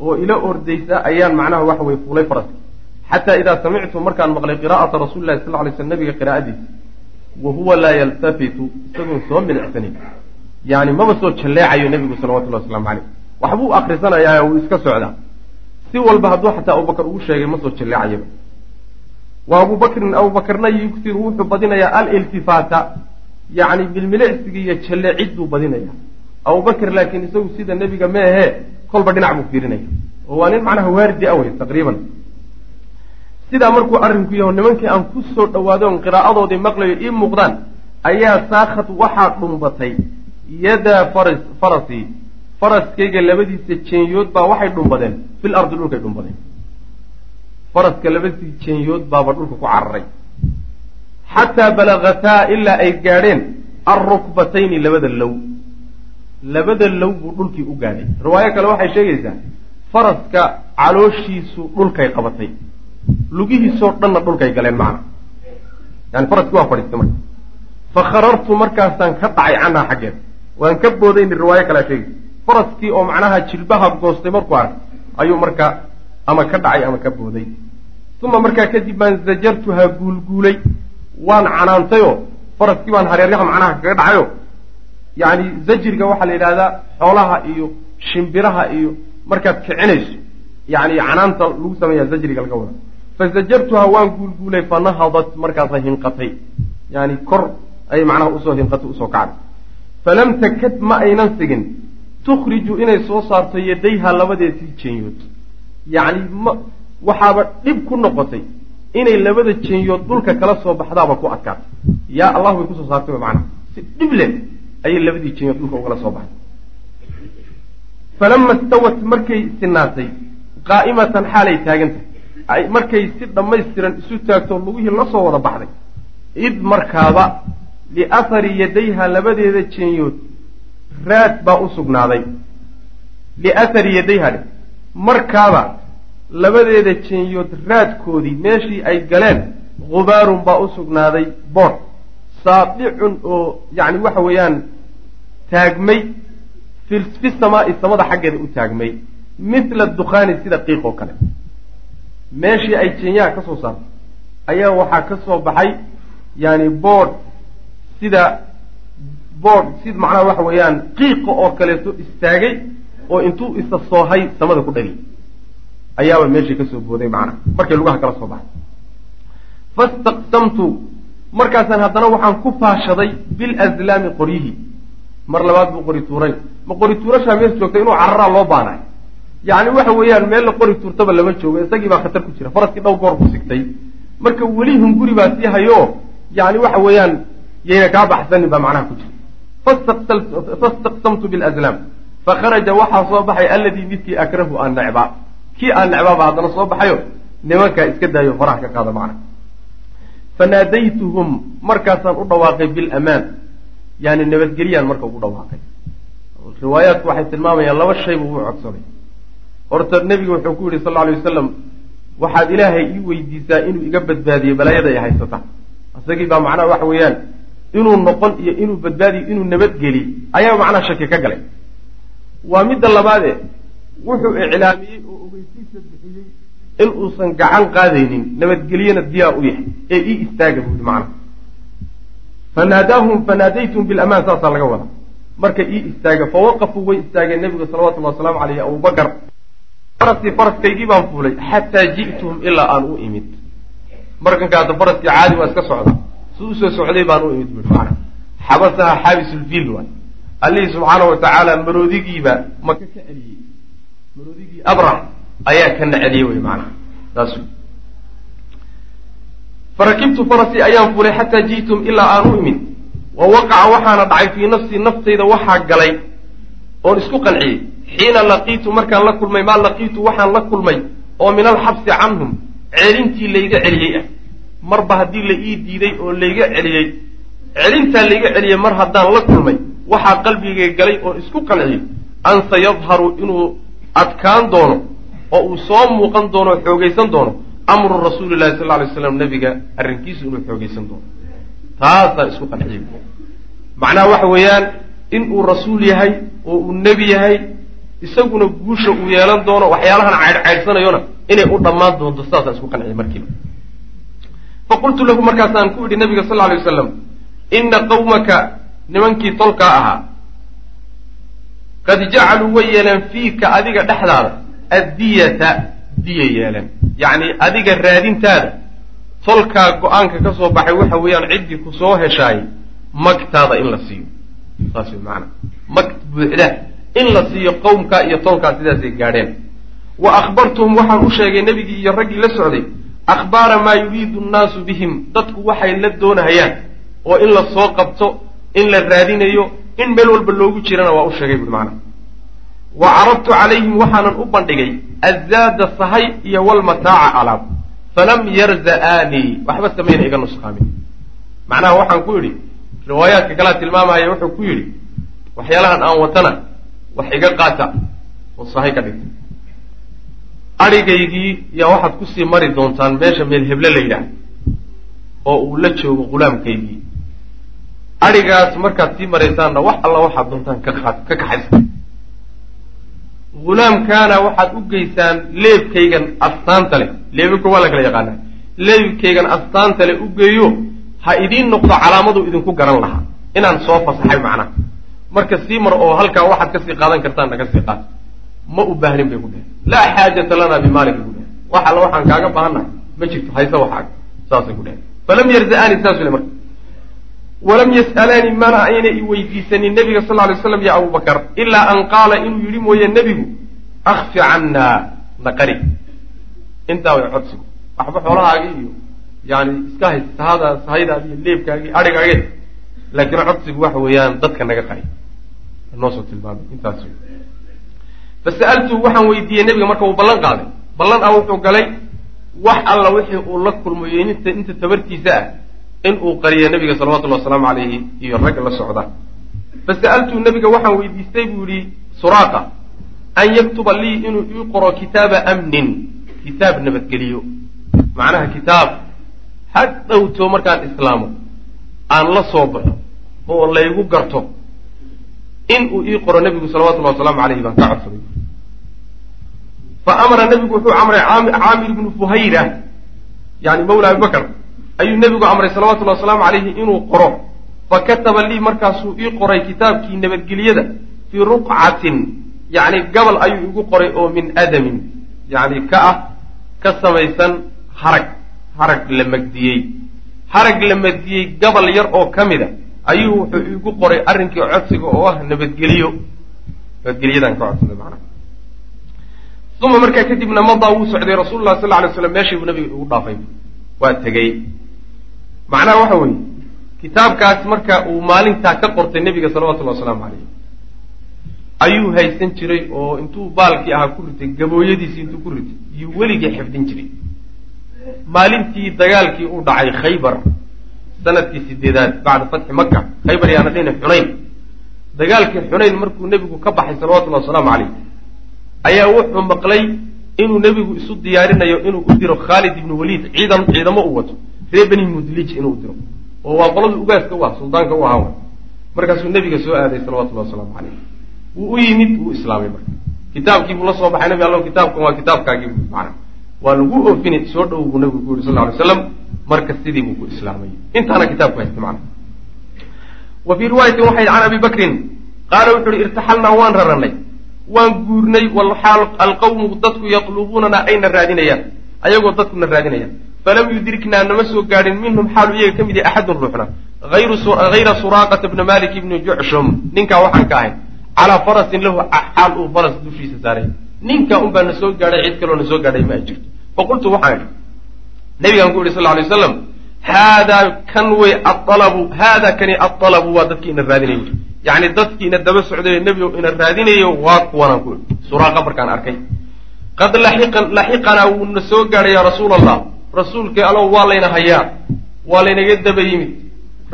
oo ila ordaysa ayaan macnaha waxa weye fuulay faraski xataa idaa samictu markaan maqlay qiraa'ata rasuli lahi sal lay sl nabiga qiraa'adiisa wa huwa laa yaltafitu isagoon soo milicsanin. Yani maba soo jalleecayo nebigu salawatullahi waslamu caleyh waxbuu akrisanayaa wuu iska socdaa. Si walba hadduu xataa abubakar ugu sheegay ma soo jalleecayaba. Wa abubakrin abubakarna yugtiru wuxuu badinayaa aliltifaata. Yacni bilmilicsiga iyo jalleecid buu badinaya abubakr laakiin isagu sida nebiga meehe kolba dhinac buu fiirinaya. Oo waa nin macnaha waardi awey taqriiban. Sidaa markuu arrinku yaho nimankii aan ku soo dhawaaday oon qiraa'adoodii maqlayo ii muuqdaan ayaa saakhad waxaa dhumbatay. Yadaa faras farasii faraskayga labadiisa jeenyood baa waxay dhumbadeen. Fil ardi dhulkay dhumbadeen. Faraska labadiisa jeenyood baaba dhulka ku cararay xataa balagataa ilaa ay gaadheen alrukbatayni labada low labada low buu dhulkii u gaadhay riwaayo kale waxay sheegaysaa faraska calooshiisu dhulkay qabatay. Lugihiisoo dhanna dhulkay galeen macna. Yani faraskii waa fadhiistay marka. Fa kharartu markaasaan ka dhacay canhaa xaggeeda waan ka boodayni riwaayo kalea sheegaysa faraskii oo macnaha jilbaha goostay markuu arkay ayuu marka ama ka dhacay ama ka booday. Uma markaa kadib baan zajartuhaa guulguulay. Waan canaantayoo faraskii baan hareeryaha macnaha kaga dhacayo yacni zajriga waxaa la yidhahdaa xoolaha iyo shimbiraha iyo markaad kicinayso yani canaanta lagu sameeya zajriga laga wada fazajartuhaa waan guulguulay fanahadat markaasa hinqatay. Yani kor ayay macnaha u soo hinqatay u soo kacday. Falam takad ma aynan sigin tukhriju inay soo saarto yadayha labadeedii jeenyood. Yacni ma waxaaba dhib ku noqotay inay labada jeenyood dhulka kala soo baxdaaba ku adkaatay. Yaa allah bay ku soo saartay macnaha. Si dhib leh ayay labadii jeenyood dhulka ugala soo baxday. Falama stawat markay sinaatay qaa'imatan xaalay taagantahay markay si dhammaystiran isu taagto lugihii la soo wada baxday. Id markaaba liathari yadayha labadeeda jeenyood raad baa u sugnaaday. Liathari yadayha dhe markaaba labadeeda jeenyood raadkoodii meeshii ay galeen gubaarun baa u sugnaaday bood saadicun oo yacni waxa weeyaan taagmay fi samaai samada xaggeeda u taagmay. Mithla dukhaani sida qiiq oo kale. Meeshii ay jeenyaha ka soo saartay ayaa waxaa ka soo baxay yani boodh sida boodh sid macnaha waxa weeyaan qiiqa oo kaleeto istaagay oo intuu isa soohay samada ku dhagay ayaaba meeshii ka soo booday macnaha. Markay lugaha kala soo baxay markaasaan haddana waxaan ku faashaday bilazlaami qoryihii mar labaad buu qori tuuray. Ma qori tuurashaa meel joogta inuu cararaa loo baanaay yacni waxa weeyaan meel la qori tuurtaba lama joogo isagii baa khatar ku jira. Faraskii dhowr goor buu sigtay. Marka weli hunguri baa sii hayo yani waxa weeyaan yayna kaa baxsanin baa macnaha ku jira. Fastaqsamtu bilazlaam fakharaja waxaa soo baxay alladii midkii akrahu aan necbaa kii aan necbaaba haddana soo baxayo? Nimankaa iska daayo faraha ka qaada macna fanaadaytuhum markaasaan u dhawaaqay bilamaan yani nabadgelyaan marka ugu dhawaaqay riwaayaatku waxay tilmaamayaan laba shayba wuu codsaday horta nebiga wuxuu ku yidhi sal lla alay wasalam waxaad ilaahay ii weydiisaa inuu iga badbaadiyo balaayada ay haysata isagii baa macnaha waxa weeyaan inuu noqon iyo inuu badbaadiyo inuu nabadgeli ayaa macnaha shaki ka galay waa midda labaade wuxuu iclaamiyey oo ogeysiisa bixiyey in uusan gacan qaadaynin nabadgelyana diyaar u yahay ee ii istaaga buui macna. Fanaadaahum fanaadaytum bilamaan saasaa laga wadaa. Marka ii istaaga fawaqafuu way istaageen nebigu salawatullahi wasalaamu caleyh abubakar farasii faraskaygii baan fuulay xataa ji'tuhum ilaa aan u imid. Markankaata faraskii caadi waa iska socda si u soo socday baan u imid bui macna. Xabasaha xaabisulfiil waay. Allihii subxaana wa tacaala maka ka celiyey. Maroodigii abrah ayaa kana celiyey wey macnaha. Saas farakibtu farasii ayaan fulay xataa ji'tum ilaa aan u imid wa waqaca waxaana dhacay fii nafsii naftayda waxaa galay oon isku qanciyey. Xiina laqiitu markaan la kulmay maa laqiitu waxaan la kulmay oo min alxabsi canhum celintii layga celiyey ah. Marba haddii la ii diiday oo layga celiyey celintaa layga celiyey mar haddaan la kulmay waxaa qalbigay galay oon isku qanciyey. An sayadharu inuu adkaan doono oo uu soo muuqan doono o xoogaysan doono amru rasuuli llahi sal lay slam nabiga arrinkiisu inuu xoogaysan doono. Taasaan isku qanciyey macnaha waxa weeyaan in uu rasuul yahay oo uu nebi yahay isaguna guusha uu yeelan doono waxyaalahan caydhcaydhsanayona inay u dhammaan doonto sidaasaan isku qanciyay markiiba. Faqultu lahu markaasaan ku idhi nabiga sal lay wasalam ina qawmaka nimankii tolkaa ahaa qad jacaluu way yeeleen fiika adiga dhexdaada addiyata diya yeeleen yacni adiga raadintaada tolkaa go'aanka ka soo baxay waxa weeyaan ciddii ku soo heshaay magtaada in la siiyo. Saas wey macanaa magt buuxda in la siiyo qowmkaa iyo tolkaa sidaasay gaadheen. Wa akhbartuhum waxaan u sheegay nebigii iyo raggii la socday akhbaara maa yuriidu nnaasu bihim dadku waxay la doonahayaan oo in la soo qabto in la raadinayo in meel walba loogu jirana waa u sheegay buui macana wa caradtu calayhim waxaanan u bandhigay azaada sahay iyo walmataaca alaab. Falam yarza'aanii waxba samayna iga nusqaamin. Macnaha waxaan ku yidhi riwaayaadka kalaa tilmaamaya wuxuu ku yidhi waxyaalahan aan watana wax iga qaata oo sahay ka dhigta. Adhigaygii yaa waxaad ku sii mari doontaan meesha meel heble la yidhaah oo uu la joogo ghulaamkaygii adhigaas markaad sii maraysaanna wax alla waxaad doontaan ka ka kaxaysa hulaamkaana waxaad u geysaan leebkaygan astaanta leh. Leebabka waa la kala yaqaanaa leebkaygan astaanta leh u geeyo ha idiin noqdo calaamadu idinku garan lahaa inaan soo fasaxay macnaha marka sii mar oo halkaa waxaad ka sii qaadan kartaan naga sii qaad. Ma u baahnin bay ku dheheen laa xaajata lana bimaalika ku dheheen wax alla waxaan kaaga baahannahay ma jirto hayse waxaaga saasay ku dheheen falam yarza'aani saasule marka walam yas'alaanii mana ayna i weydiisanin nebiga sal lay slam ya abubakar ilaa an qaala inuu yidhi mooye nebigu akfi cannaa naqari. Intaa way codsigu. Waxba xoolahaagii iyo yani iska hays sahada iyo leebkaagii adhigaage laakiin codsigu waxa weeyaan dadka naga qari noosoo tilmaamay intaas fasa'altuhu waxaan weydiiyey nebiga marka uu ballan qaaday. Ballan ah wuxuu galay wax alla wixii uu la kulmayo inta tabartiisa ah in uu qariyo nabiga salawatullhi wasalaamu calayhi iyo ragga la socda. Fasa'altuu nabiga waxaan weydiistay buu yihi suraaqa an yaktuba lii inuu ii qoro kitaaba amnin. Kitaab nabadgeliyo. Macnaha kitaab ha dhowto markaan islaamo aan la soo baxo oo laygu garto in uu ii qoro nabigu salawatullahi wasalaamu calayhi baan ka codsaday. Fa amara nabigu wuxuu amray caamir ibnu fuhayra yani mawla abibakr ayuu nebigu amray salawatullahi wasalaamu calayhi inuu qoro. Fa kataba lii markaasuu ii qoray kitaabkii nabadgelyada fii ruqcatin. Yacni gabal ayuu igu qoray oo min adamin. Yacni ka ah ka samaysan harag. Harag la magdiyey. Harag la magdiyey gabal yar oo ka mid a. Ayuu wuxuu igu qoray arrinkii codsiga oo ah nabadgeliyo nabadgelyadan ka codsaday macnaha uma markaa kadibna madaa wuu socday rasuulu lah sal alay slam meeshii buu nabiga igu dhaafay. Waa tegey macnaha waxa weeye kitaabkaas marka uu maalintaa ka qortay nebiga salawatullahi wasalaamu calayh ayuu haysan jiray oo intuu baalkii ahaa ku ritay gabooyadiisii intuu ku ritay iyuu weligii xifdin jiray. Maalintii dagaalkii u dhacay khaybar sannadkii sideedaad bacda fatxi maka khaybar yaana dhihna xunayn. Dagaalkii xunayn markuu nebigu ka baxay salawatullahi wasalaamu calayh ayaa wuxuu maqlay inuu nebigu isu diyaarinayo inuu u diro khaalid ibnu waliid ciidan ciidamo u wato reer beni mudlij inuu diro oo waa qoladii ugaaska u ah suldaanka u ahaa markaasuu nebiga soo aaday salawatullahi wasalaamu calayh wuu u yimid wuu islaamay marka. Kitaabkii buu la soo baxay nabi allo kitaabkan waa kitaabkaagii bu macana waa lagu oofini soo dhow buu nabigu ku yuri sal ly slam marka sidii buu ku islaamay. Intaana kitaabku haysta macana wa fii riwaayatin waxay can abi bakrin qaala wuxu uhi irtaxalnaa waan raranay waan guurnay walxaal alqawmu dadku yatlubuunana ayna raadinayaan ayagoo dadkuna raadinayaan falam yudriknaa nama soo gaadhin minhum xaalu iyaga ka mid yahay axadun ruuxna. Hayra suraaqata bna malik ibni jucshum ninkaa waxaan ka ahay. Calaa farasin lahu xaal uu faras dushiisa saaray. Ninkaa un baa na soo gaadhay cid kaloo na soo gaadhay ma jirto. Faqultu waxaan idhi. Nabigaan ku yihi sal ly slam haadaa kan wey aalabu haadaa kani aalabu waa dadkii ina raadinay. Ui yacni dadkii ina daba socday nebigo ina raadinayo waa kuwanaan ku idhi suraaqa markaan arkay qad laxiqanaa wuuna soo gaadhay yaa rasuula allah rasuulkii allow waa layna hayaa. Waa laynaga daba yimid.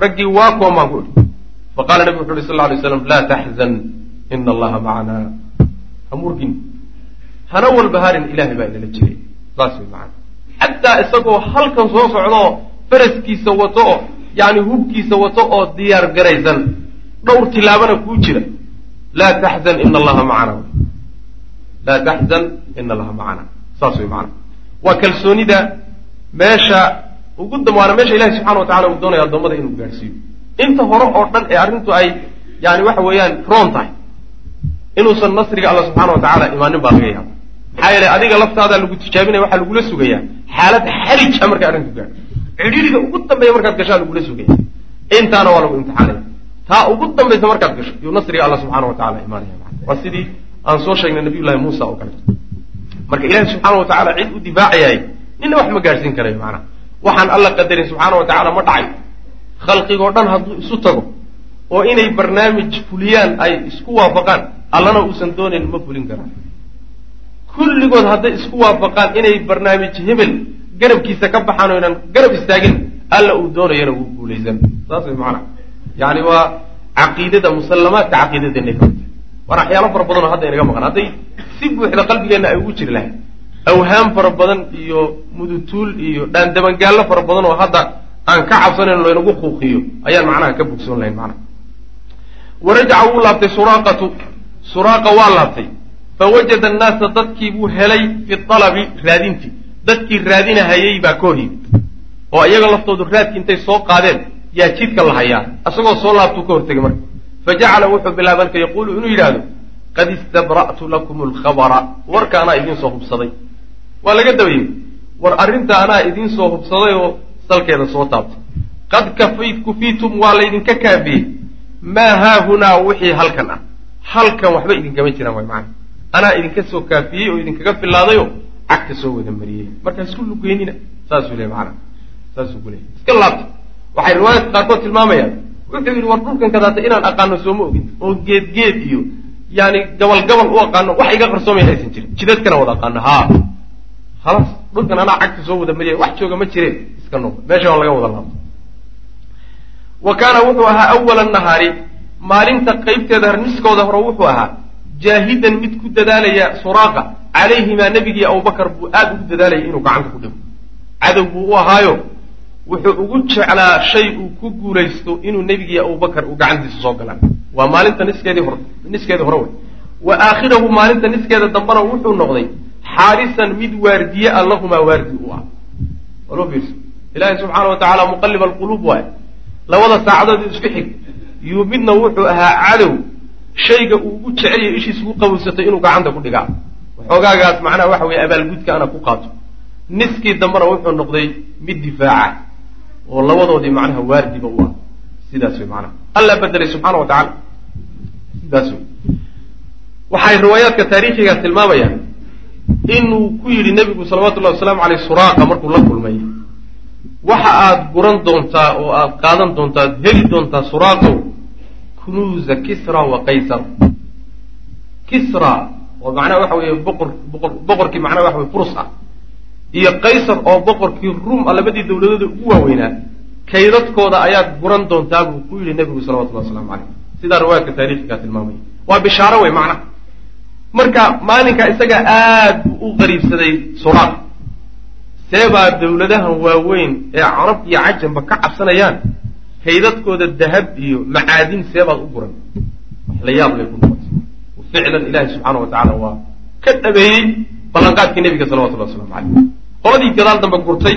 Raggii waa baan ku idhi faqala nebigu wuxu uhi sal ly slam laa taxzan ina allaha macanaa hamurgin hana walbaharin ilahay baa inala jiray saas way macana xataa isagoo halkan soo socdaoo faraskiisa wato oo yani hubkiisa wato oo diyaar garaysan dhowr tilaabana kuu jira. Laa taxzan ina allaha macana laa taxzan ina allaha macana saas way macana waa kalsoonida meesha ugu dam waana meesha ilahi subxana wa tacala uu doonaya addoommada inuu gaadhsiiyo inta hore oo dhan ee arrintu ay yani waxa weeyaan roon tahay inuusan nasriga alla subxana wa tacala imaanin baa laga yaaba maxaa yeelay adiga laftaadaa lagu tijaabinaya waxaa lagula sugayaa xaalad xarija markay arrinku gaadho cidhiiriga ugu dambeeya markaad gashaa lagula sugaya intaana waa lagu imtixaanaya taa ugu dambaysa markaad gasho yuu nasriga alla subxana wa tacala imaanaya waa sidii aan soo sheegnay nabiy llahi muusa oo kaleeto marka ilahi subxaana wa tacala cid u difaacayaay nina wax ma gaadhsiin karayo macnaha. Waxaan alla qadarin subxaana wa tacala ma dhacay. Khalqigoo dhan hadduu isu tago oo inay barnaamij fuliyaan ay isku waafaqaan allana uusan doonayn ma fulin karaan kulligood hadday isku waafaqaan inay barnaamij hebel garabkiisa ka baxaan o ynan garab istaagin alla uu doonayana wuu guulaysan. Saas way macana yani waa caqiidada musallamaadka caqiidadeenay ka waana waxyaalo fara badan oo hadda inaga maqan. Hadday si buuxda qalbigeenna ay ugu jiri lahayd awhaam fara badan iyo mudutuul iyo dhaandabangaallo fara badan oo hadda aan ka cabsanayn laynagu kuuqiyo ayaan macnaha ka bogsoon lahayn macnaha. Warajaca wuu laabtay suraaqatu suraaqa waa laabtay. Fawajada annaasa dadkii buu helay fi alabi raadintii. Dadkii raadinahayay baa ka hor oo iyaga laftoodu raadkii intay soo qaadeen yaa jidka la hayaa isagoo soo laabtuu ka hortegay marka fajacala wuxuu bilaabay marka yaquulu inuu yidhaahdo qad istabra'tu lakum alkhabara warka anaa idiin soo hubsaday waa laga daba yimid war arrinta anaa idiin soo hubsaday oo salkeeda soo taabtay qad kafay kufiitum waa laydinka kaafiyey maa haahunaa wixii halkan ah halkan waxba idinkama jiraan way macana anaa idinka soo kaafiyey oo idinkaga filaadayo cagta soo wada mariyey markaa isku lugeynina saasuu le maana saasuu ku iska laabta waxay riwaayadka qaarkood tilmaamayaan wuxuu yidhi war dhulkan kadaata inaan aqaano sooma ogin oo geed geed iyo yani gabal gabal u aqaano wax iga qarsoomaya aysan jirin. Jidadkana wada aqaano haa. Khalaas dhulkan anaa cagta soo wada mariyay wax jooga ma jireen. Iska noqo meesha waa laga wada laabta wa kaana wuxuu ahaa awala nahaari. Maalinta qaybteeda niskooda hore wuxuu ahaa jaahidan mid ku dadaalaya suraaqa. Calayhimaa nebigii abubakar buu aada ugu dadaalayay inuu gacanta ku dhigo. Cadow buu u ahaayo wuxuu ugu jeclaa shay uu ku guulaysto inuu nebigii abubakar uu gacantiisa soo galaan. Waa maalinta niskeedii hore niskeedii hore wey. Wa aakhirahu maalinta niskeeda dambena wuxuu noqday xaarisan mid waardiye a lahumaa waardi u ah. Walo fiirso. Ilaahay subxaana wa tacaala muqalib alquluub waay labada saacadood isku xig. Yuu midna wuxuu ahaa cadow. Shayga uu ugu jeceliyo ishiis ugu qabowsatay inuu gacanta ku dhigaa. Waxoogaagaas macnaha waxa weye abaalgudka ana ku qaato. Niskii dambena wuxuu noqday mid difaaca oo labadoodii macnaha waardiba u ah. Sidaas wey macnaha. Alla bedelay subxaana wa tacaala sidaas wey waxay riwaayaadka taariikhiga tilmaamayaan inuu ku yidhi nebigu salawatu llahi wasalaamu aleyh suraaqa markuu la kulmay waxa aad guran doontaa oo aad qaadan doontaa ad heli doontaa suraaqow kunuuza kisra wa qaysar. Kisra oo macnaha waxa weeye boqor boqor boqorkii macnaha waxa weye furus ah iyo qaysar oo boqorkii ruum a labadii dawladooda ugu waaweynaa kaydadkooda ayaad guran doontaa buu ku yidhi nebigu salawatullahi waslamu caleyh sidaa riwaayadka taariikhigaa tilmaamaya. Waa bishaaro wey macnaha marka maalinka isaga aad buu u qariibsaday suraaq seebaa dawladahan waaweyn ee carab iyo cajamba ka cabsanayaan kaydadkooda dahab iyo macaadin seebaad u guran. La yaab lay ku noqotay. Ficlan ilahi subxaana wa tacala waa ka dhabeeyey ballanqaadkii nebiga salawatullah waslamu caleyh qoladii gadaal dambe gurtay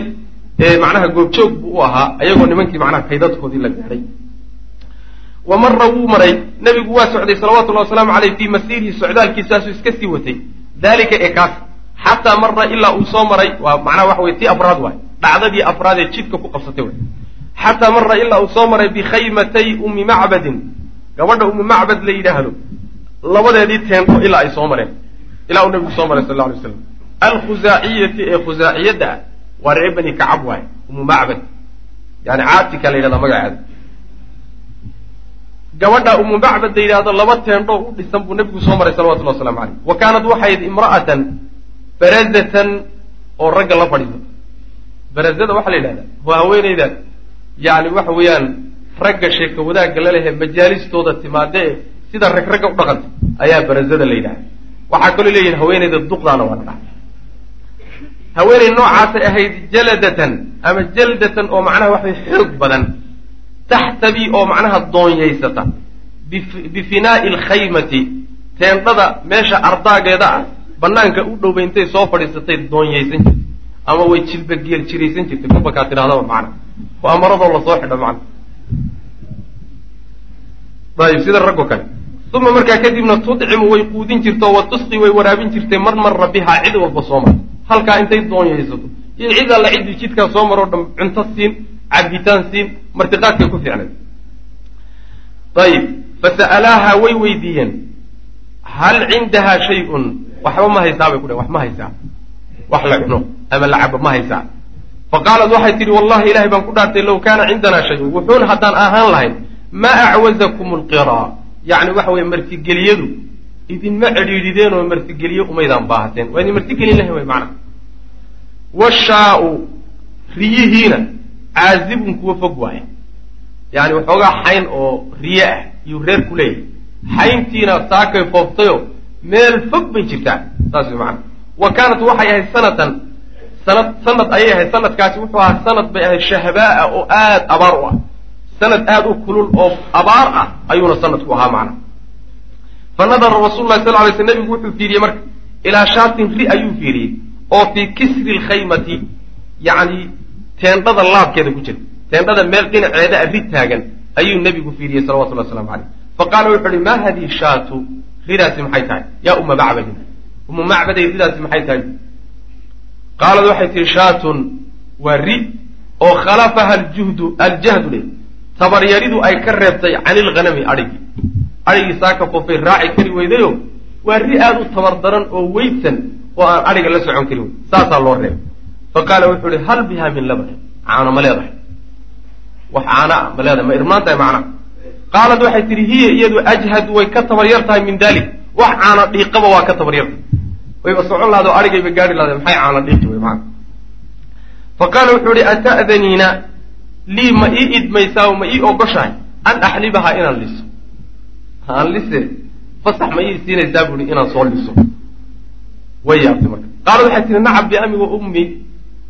ee macnaha goobjoog buu u ahaa ayagoo nimankii macnaha kaydadkoodii la gaadhay. Wa mara wuu maray nebigu waa socday salawatullahi wasalaamu caleyh fii masiirihi socdaalkiisaasuu iska sii watay. Daalika ee kaas xataa mara ilaa uu soo maray waa macnaha waxa wey tii afraad waay dhacdadii afraad ee jidka ku qabsatay way xataa mara ilaa uu soo maray bikhaymatay ummi macbadin gabadha ummi macbad la yidhaahdo labadeedii teendho ilaa ay soo mareen ilaa uu nabigu soo maray sal lla alay slam alkhuzaaciyati ee khuzaaciyadda ah. Waa reer bani kacab waay ummu macbad. Yani caatika la yidhahda magaceeda gabadha ummu macbad la yidhahdo laba teendho u dhisan buu nabigu soo maray salawatullah waslamu caleyh wa kaanat waxayd imra'atan barazatan oo ragga la fadhiiso barazada waxaa la yidhahdaa waa haweeneyda yani waxa weeyaan ragga sheeka wadaagga la lehe majaalistooda timaade e sida rag ragga u dhaqanta ayaa barazada la yidhahda waxaa kaloo leeyihiin haweeneyda duqdaana waa dhaca haweeney noocaasay ahayd jaladatan ama jaldatan oo macnaha waxay xoog badan taxtabi oo macnaha doonyaysata bifinaa'i alkhaymati teendhada meesha ardaageeda ah banaanka u dhowba intay soo fadhiisatay doonyaysan jirtay ama way jilba geel jiraysan jirtay kubakaa tidhahdaba macna. Waa maradoo la soo xidho macna. Ayib sida raggo kale. Uma markaa kadibna tudcimu way quudin jirto wa tusqi way waraabin jirtay mar marra bihaa cid walba soo mara halkaa intay doonyaysato iyo cid jidkaa soo maroo dham cunto siin cabitaan siin martiqaadkay ku fiicnay. Ayib fasa'alaaha way weydiiyeen. Hal cindahaa shay-un waxba ma haysaa bay ku dhehen wax ma haysaa. Wax la cuno ama la cabo ma haysaa. Fa qaalat waxay tidhi wallahi ilahay baan ku dhaartay low kaana cindanaa shay-un. Wuxuun haddaan ahaan lahayn ma acwazakum alqiraa yacni waxa weye martigeliyadu idinma cidhiidhideen oo martigeliye umaydaan baahateen. Waa idin martigelin lahayn way macnaha washaa-u riyihiina caazibun kuwa fog waaye. Yani waxoogaa xayn oo riye ah iyuu reer ku leeyahay. Xayntiina saakay fooftayo meel fog bay jirtaa. Saas way macana wa kaanat waxay ahayd sanatan sanad sanad ayay ahayd sanadkaasi wuxuu ahaa sanad bay ahayd shahbaa'a oo aada abaar u ah. Sanad aada u kulul oo abaar ah ayuuna sanadku ahaa macna fa nadara rasul lahi sal lay sl nabigu wuxuu fiiriyey marka ilaa shaatin ri ayuu fiiriyey oo fii kisri lkhaymati yacni teendhada laabkeeda ku jirta teendhada meel dhinaceeda a ri taagan ayuu nebigu fiiriyey salawatullahi waslamu caleyh fa qaala wuxu uhi ma hadihi shaatu ridaasi maxay tahay? Yaa uma macbadin uma macbaday ridaasi maxay tahay? Qaalad waxay tihi shaatun waa ri oo khalafaha aljuhdu aljahdu le tabaryaridu ay ka reebtay cani ilghanami adhigii adhigii saaka foofay raaci kari weydayo waa ri aada u tabar daran oo weydsan oo aan adhiga la socon kari weyd saasaa loo reebay. Fa qaala wuxuu uhi hal biha min labanin? Caano ma leedahay. Wax caana ah ma leedahay ma irmaan tahay macnaha qaalad waxay tihi hiya iyadu ajhad way ka tabaryar tahay min dalik wax caana dhiiqaba waa ka tabaryarta wayba socon lahado adhigayba gaari lahda maxay caana dhiiqi wey maana fa qaala wuxuu ihi ata'daniina lii ma ii idmaysaa ma ii ogoshahay? An axlibahaa inaan liso aan lise fasax ma ii siinaysaa bu ihi inaan soo liso. Way yaabtay marka. Qaalad waxay tihi nacam biami wa ummi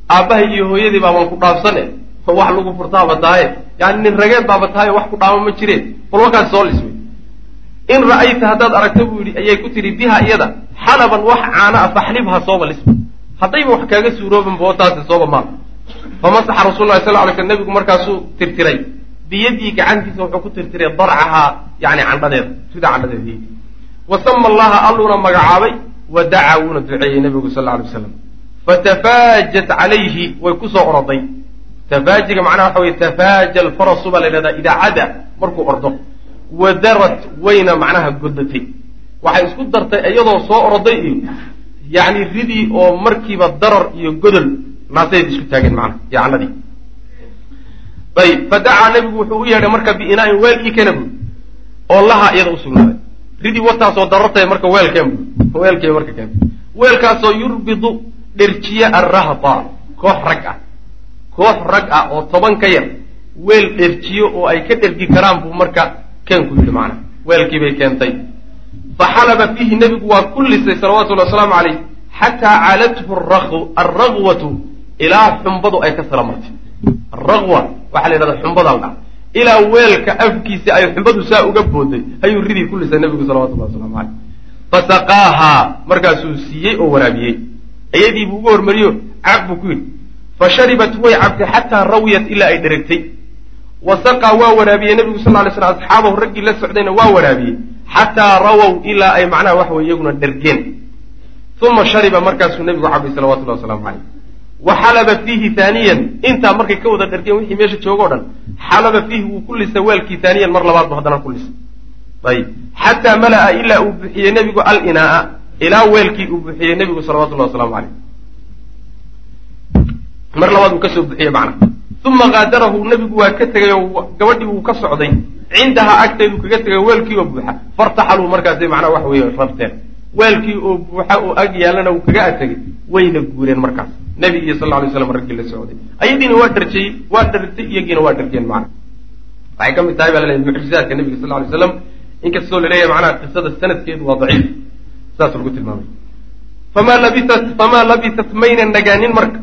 aabbahay iyo hooyadii baabaan ku dhaafsane wax lagu furtaaba tahaye yani nin rageed baaba tahaye wax ku dhaama ma jireen. Bal warkaas soo lis wey in ra'ayta haddaad aragto buu yidhi ayay ku tihi biha iyada xalaban wax caana a faxlibha sooba lisba haddayba wax kaaga suurooban bootaasi sooba maa famasaxa rasul lahi sal ly sl nabigu markaasuu tirtiray biyadii gacantiisa wuxuu ku tirtiray darcahaa yani candhadeeda sida candhadeedii wa sama allaha alluuna magacaabay wa dacaa wuuna duceeyey nabigu sal lla alay waslam fatafaajat calayhi way ku soo oroday tafaajiga macnaha waxa weye tafaaja alfarasu baa la yidhahdaa idaacada markuu ordo. Wadarat wayna macnaha godatay waxay isku dartay iyadoo soo oroday iyo yani ridii oo markiiba darar iyo godol naasayd isku taageen macnaha iyo cannadii ayib fadacaa nabigu wuxuu u yeedhay marka biinaain weel ii keena buuri oo laha iyada usugnaaday ridii wataasoo darartay marka weelkeen buuri weelkee marka keentay weelkaasoo yurbidu dherjiya arrahba koox rag ah. Koox rag ah oo toban ka yar weel dherjiyo oo ay ka dhergi karaan buu marka keenku yidhi macnaha. Weelkiibay keentay. Fa xalaba fiihi nebigu waa ku lisay salawatullahi wasalaamu calayh xataa caalathu alragwatu ilaa xumbadu ay ka sara martay waxaa la yidhahda xumbada la dhaca ilaa weelka afkiisa ay xumbadu saa uga booday ayuu ridii ku lisay nebigu salawatullahi waslamu caleyh fasaqaahaa markaasuu siiyey oo waraabiyey. Ayadii buu ugu hormariyo cab buu ku yidhi. Fa sharibat way cabtay xataa rawiyat ilaa ay dheregtay wa saqaa waa waraabiyey nebigu sal ly slam asxaabahu raggii la socdayna waa waraabiyey xataa rawow ilaa ay macnaha waxa weye iyaguna dhergeen. Uma shariba markaasuu nebigu cabay salawatullahi wasalaamu caleyh wa xalaba fiihi haaniyan intaa markay ka wada dhargeen wixii meesha joogo o dhan xalaba fiihi wuu ku lisay weelkii haaniyan mar labaad bu haddana ku lisay ayib. Xataa mala'a ilaa uu buxiyey nebigu alinaaa ilaa weelkii uu buxiyey nebigu salawatullahi wasalaamu caleyh mar labaad uu ka soo buxiyey macna. Uma kaadarahu nebigu waa ka tegay oo gabadhii wuu ka socday. Cindahaa agteedu kaga tegay weelkii oo buuxa. Fartaxaluu markaasay macnaha waxa weeye rabteen weelkii oo buuxa oo ag yaalana uu kaga ategay wayna guureen markaas. Nebigii sal lay slam raggii la socday. Ayadiina waa dharjiyey waa dhartay iyagiina waa dhargeen macna. Waxay ka mid tahay baa laleeyahy mucjizaadka nebiga sal lay slam inkastoo la leeyahay macnaha qisada sanadkeedu waa daciif. Saas lagu tilmaamay. Famaa labitat famaa labitat maynan nagaanin marka.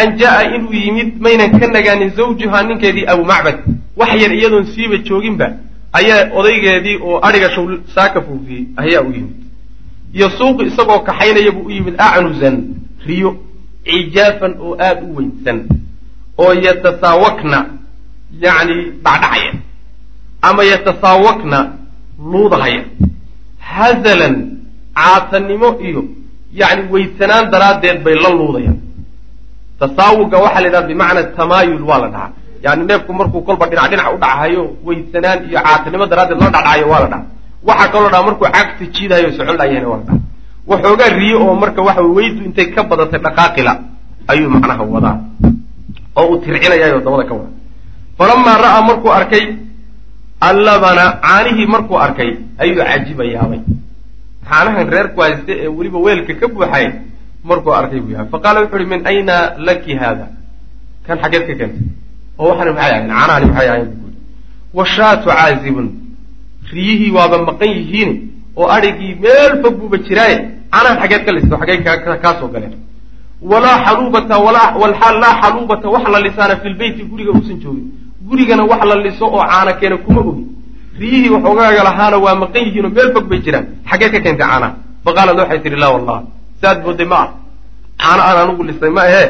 An jaa inuu yimid maynan ka nagaanin zawjuhaa ninkeedii abu macbad. Wax yar iyadoon siiba jooginba ayaa odaygeedii oo adhiga shaw saaka fuufiyey ayaa u yimid iyo suuqi isagoo kaxaynaya buu u yimid acnuzan riyo cijaafan oo aada u weynsan oo yatasaawakna yacni dhacdhacaya ama yatasaawakna luudahaya hazalan caatanimo iyo yacni weydsanaan daraaddeed bay la luudayaan. Tasaawuga waxaa la yidhaha bimacna tamaayul waa la dhahaa. Yani neefku markuu kolba dhinac dhinac u dhacahayo weydsanaan iyo caatanimo daraaddeed loo dhacdhacayo waa la dhaha waxaa kaloo dhaha markuu cagta jiidahayo socon laayahna waa dhaha waxoogaa riyo oo marka waxa weydu intay ka badatay dhaqaaqila ayuu macnaha wadaa. Oo uu tircinayaayo dabada ka wada. Falamaa ra'aa markuu arkay allabana caanihii markuu arkay ayuu cajiba yaabay caanahan reerku hayste ee weliba weelka ka buuxay markuu arkay buu yahay. Faqaala wuxu uhi min ayna laki haada? Kan xaggeed ka keentay. Oo waxani maxay ahayn? Caanahani maxay ahayn? Washaatu caazibun riyihii waaba maqan yihiine oo adhigii meel fog buuba jiraaye caanahan xaggeed ka listo xaggey kaa soo galeen walaa xaluubata walxaal laa xaluubata wax la lisaana fi lbeyti guriga uusan joogin. Gurigana wax la liso oo caana keena kuma ogi. Riyihii waxoogaaga lahaana waa maqan yihiin oo meel fog bay jiraan. Xaggeed ka keentay caanaha faqaalad waxay tihi laa wallah saad mooday ma ah. Caano aan anugu lisay ma ahee.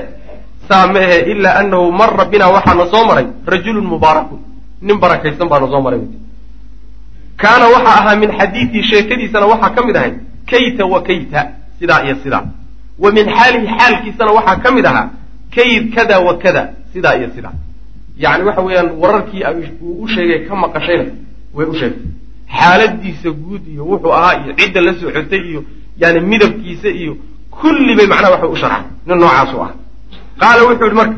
Saa ma ahe ilaa anahu mara binaa waxaana soo maray rajulun mubaarakun nin barakaysan baana soo maray kaana waxaa ahaa min xadiidihi sheekadiisana waxaa ka mid ahay kayta wa kayta sidaa iyo sidaa. Wa min xaalihi xaalkiisana waxaa ka mid ahaa kayd kada wa kada sidaa iyo sidaa. Yacni waxa weeyaan wararkii uu u sheegay ka maqashayna way u sheegtay. Xaaladiisa guud iyo wuxuu ahaa iyo cidda la socotay iyo yani midabkiisa iyo kulli bay macnaha waxay u sharxay nin noocaasu ah. Qaala wuxuu yihi marka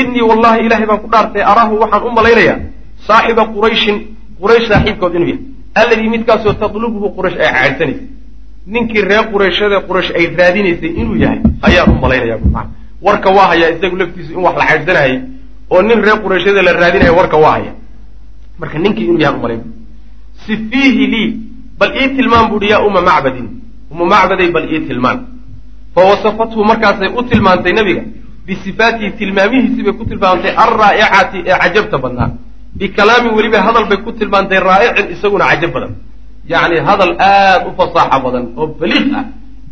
innii wallahi ilahay baan ku dhaartay araahu waxaan u malaynayaa saaxiba qurayshin quraysh saaxiibkood inuu yahay alladii midkaasoo tadlubuhu quraysh ay caydhsanaysay ninkii reer qurayshadee quraysh ay raadinaysay inuu yahay ayaan u malaynaya maa warka waa hayaa isagu laftiisu in wax la caydhsanayay oo nin reer qurayshada la raadinaya warka waa haya marka ninkii inuu yahan umalayn sifiihi lii bal ii tilmaan buuhi yaa uma macbadin. Uma macbaday bal ii tilmaan. Fa wasafathu markaasay u tilmaantay nebiga bisifaatihi tilmaamihiisii bay ku tilmaamtay alraa'icati ee cajabta badnaa bikalaamin weliba hadal bay ku tilmaantay raa'icin isaguna cajab badan. Yacni hadal aada u fasaaxa badan oo baliiq ah.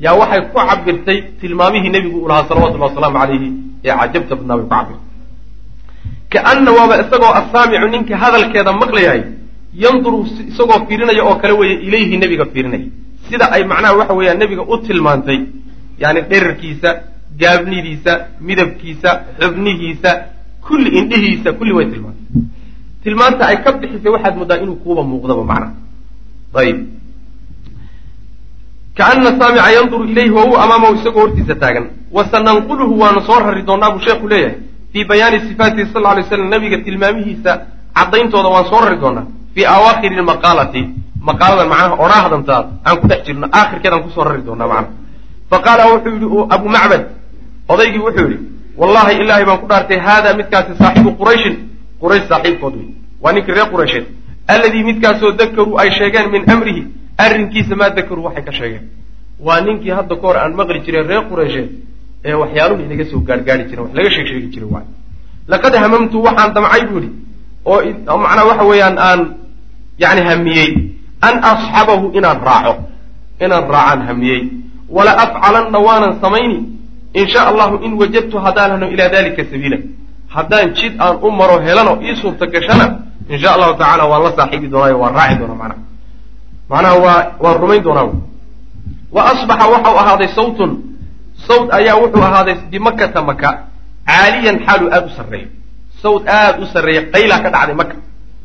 Yaa waxay ku cabirtay tilmaamihii nebigu uu lahaa salawatullahi wasalaamu calayhi ee cajabta badnaa bay ku cabirtay kaana waaba isagoo assaamicu ninka hadalkeeda maqlayahay yanduru isagoo fiirinaya oo kale weeye ilayhi nebiga fiirinaya sida ay macnaha waxa weeyaan nebiga u tilmaantay. Yani dherarkiisa gaabnidiisa midabkiisa xubnihiisa kulli indhihiisa kulli way tilmaantay tilmaanta ay ka bixisay waxaad moodaa inuu kuuba muuqdaba macnaha ayib. Kaana saamica yanduru ilayhi wa huwa amaamahu isagoo hortiisa taagan. Wasananquluhu waanu soo rari doonaa buu sheekhu leeyahay. Fii bayaani sifaatihi sal ly slam nabiga tilmaamihiisa caddayntooda waan soo rari doonaa fii awaakhiri lmaqaalati maqaalada macnaha odhaahdantaad aan ku dhex jirno aakhirkeedaan ku soo rari doonaa macnaha fa wuxuu yihi abu macbad odaygii wuxuu yihi wallahi ilaahay baan ku dhaartay haada midkaasi saaxibu qurayshin quraysh saaxiibkood wey. Waa ninkii reer quraysheed alladii midkaasoo dakaruu ay sheegeen min amrihi arrinkiisa maa dakaruu waxay ka sheegeen. Waa ninkii hadda ka hor aan maqli jireen reer quraysheed ee waxyaaluhu inaga soo gaargaari jiren wax laga sheeg sheegi jiray waay laqad hamamtu waxaan damcay bu ihi oo macnaa waxa weeyaan aan yani hamiyey an asxabahu inaan raaco inaan raacaan hamiyey. Wala afcalanna waanan samayni in sha allahu in wajadtu haddaan hano ilaa dalika sabiila haddaan jid aan u maro helano ii suurta gashana in sha allahu tacala waan la saaxiibi doonaayo waan raaci doonaa macnaha macnaha waa waan rumayn doonaa wa asbaxa waxau ahaaday sawtun. Sawt ayaa wuxuu ahaaday bimakata maka caaliyan xaalu aada u sarreeyo sawt aada u sarreeya qaylaa ka dhacday maka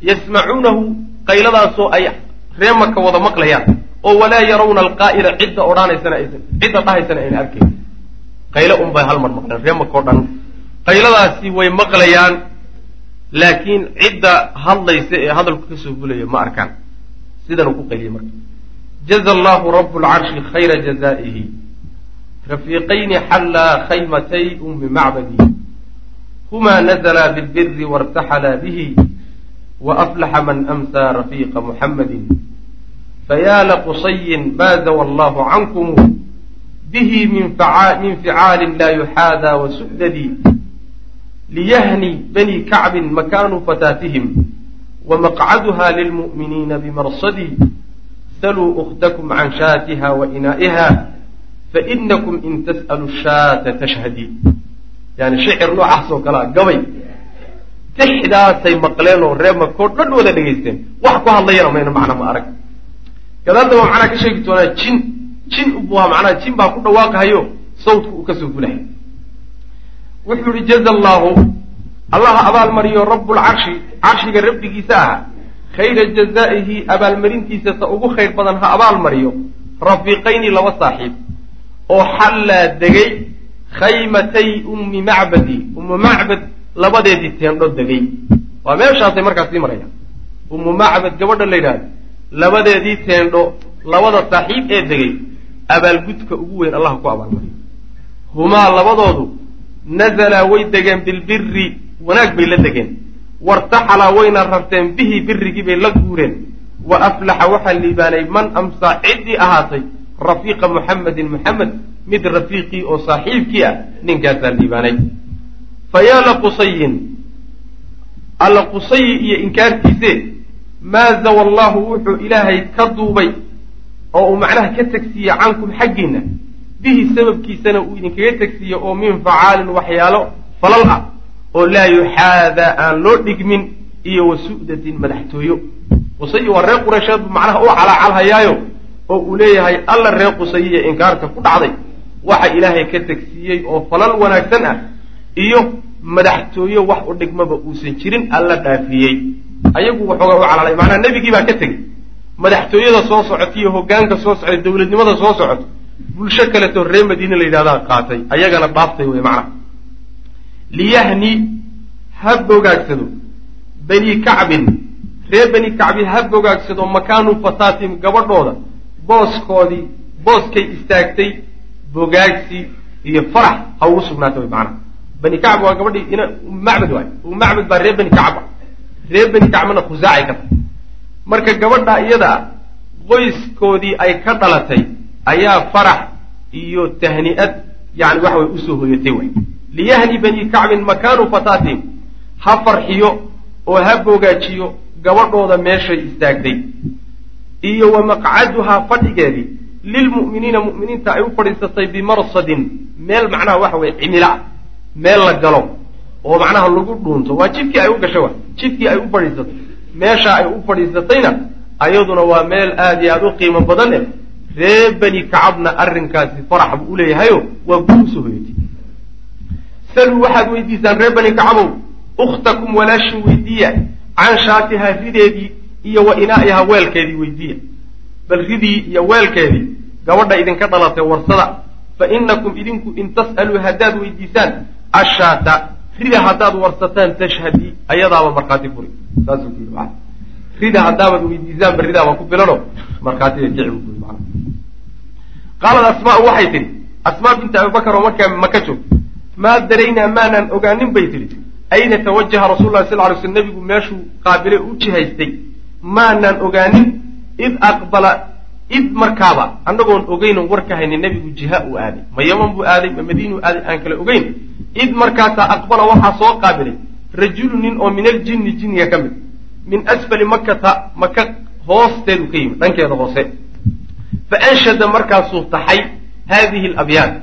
yasmacuunahu qayladaasoo ay ree maka wada maqlayaan. Oo walaa yarawna alqaa'ila cidda odhanaysana aysan cidda dhahaysana ayna arkayn qaylo un bay hal mar maqleen ree maka o dhan qayladaasi way maqlayaan laakiin cidda hadlaysa ee hadalku ka soo bulaya ma arkaan. Sidanuu ku qayliyay marka. Jaza allahu rabu lcarshi khayra jazaa'ihi. Rafiiqayni xallaa khaymatay ummi macbadi. Huma nazla bilbiri wartaxala bihi waaflaxa man amsaa rafiiqa muxammadin fayaa laqusyin ma zawa allahu cankum bihi min ficaalin laa yuxaadaa wasudadi liyahni bani kacbin makaanu fataatihim wamaqcaduha lilmu'miniina bimarsadi saluu ukhtakum can shaatiha wa inaa'iha fainakum in tas'alu shaata tashhadi yani shicir noocaas oo kalea gabay tixdaasay maqleen oo ree makoo dhan wada dhegaysteen wax ku hadlayana mayna macna ma arag gadaadna waa macnaa ka sheegi doonaa jin jin ubuhaa macnaha jin baa ku dhawaaqahayo sawdku uu ka soo gulahay wuxuu yihi jaza allaahu allaha abaalmariyo rabbulcarshi carshiga rabbigiisa aha khayra jazaa'ihi abaalmarintiisa ta ugu khayr badan ha abaalmariyo. Rafiiqayni laba saaxiib. Oo xallaa degay khaymatay ummi macbadi. Ummu macbad labadeedii teendho degay. Waa meeshaasay markaas sii marayaan. Ummu macbad gabadha la yidhahdo labadeedii teendho labada saaxiib ee degay. Abaalgudka ugu weyn allah ku abaalmariyo. Humaa labadoodu nazalaa way degeen bilbiri wanaag bay la degeen. Wartaxalaa wayna rarteen bihi birigii bay la guureen. Wa aflaxa waxaa liibaanay man amsaa ciddii ahaatay rafiiqa muxamedin muxamed mid rafiiqii oo saaxiibkii ah ninkaasaa liibaanay. Fa yaa la qusayin alla qusayi iyo inkaartiise maa zawa allahu wuxuu ilaahay ka duubay oo uu macnaha ka tegsiiye cankum xaggiinna bihi sababkiisana uu idinkaga tegsiiye oo min facaalin waxyaalo falal ah oo laa yuxaadaa aan loo dhigmin iyo wa su'datin madaxtooyo. Qusayi waa reer qureysheed buu macnaha u calaacalhayaayo oo uu leeyahay alla reer qusayiya inkaarta ku dhacday. Waxa ilaahay ka tegsiiyey oo falal wanaagsan ah iyo madaxtooye wax u dhigmaba uusan jirin alla dhaafiyey. Ayagu waxoogaa u calalay macnaha nebigii baa ka tegey. Madaxtooyada soo socota iyo hogaanka soo socday dowladnimada soo socota bulsho kaleto reer madiine la yidhahdaa qaatay. Ayagana dhaaftay wey macnaha liyahni ha bogaagsado. Bani kacbin. Reer bani kacbin ha bogaagsado makaanu fataatim gabadhooda. Booskoodii booskay istaagtay bogaagsi iyo farax ha ugu sugnaata way macnaha bani kacb waa gabadhii ina macbad waay. Macbad baa reer bani kacba reer bani kacbana khusaacay ka tahay marka gabadhaa iyada qoyskoodii ay ka dhalatay ayaa farax iyo tahni'ad yani waxa way u soo hoyatay way. Liyahni bani kacbin makaanu fataatihim ha farxiyo oo ha bogaajiyo gabadhooda meeshay istaagtay. Iyo wa maqcaduhaa fadhigeedii lilmu'miniina mu'miniinta ay u fadhiisatay bimarsadin meel macnaha waxa weye cimila ah meel la galo oo macnaha lagu dhuunto. Waa jidkii ay u gasho wa jidkii ay u fadhiisato meesha ay u fadhiisatayna ayaduna waa meel aada iyo aada u qiimo badan eh ree bani kacabna arrinkaasi farax buu uleeyahayo waa guur u soo hoyatay saluu waxaad weydiisaan reer bani kacabow ukhtakum walaashin weydiiya can shaatihaa rideedii iyo wa inaa'ihaa weelkeedii weydiiya. Bal ridii iyo weelkeedii gabadha idinka dhalatay warsada fa inakum idinku in tas'aluu haddaad weydiisaan ashaata rida haddaad warsataan tashhadii ayadaaba markhaati furi saasuu ku rida haddaabaad weydiisaanba ridaaba ku filano markhaatiga kici buu ku yii mana qaalad asmaau waxay tidhi asmaa binta abibakar oo markaa maka joog maa daraynaa maanaan ogaanin bay tidhi ayna tawajaha rasul lah sal ly sl nabigu meeshuu qaabilay u jihaystay maanaan ogaanin id aqbala id markaaba annagoon ogeynon war ka haynin nebigu jiha uu aaday ma yaman buu aaday ma madiinuu aaday aan kale ogeyn id markaasaa aqbala waxaa soo qaabilay rajulu nin oo min aljinni jinniga ka mid min asfali makata maka hoosteedu ka yimid dhankeeda hoose faanshada markaasuu taxay haadihi alabyaad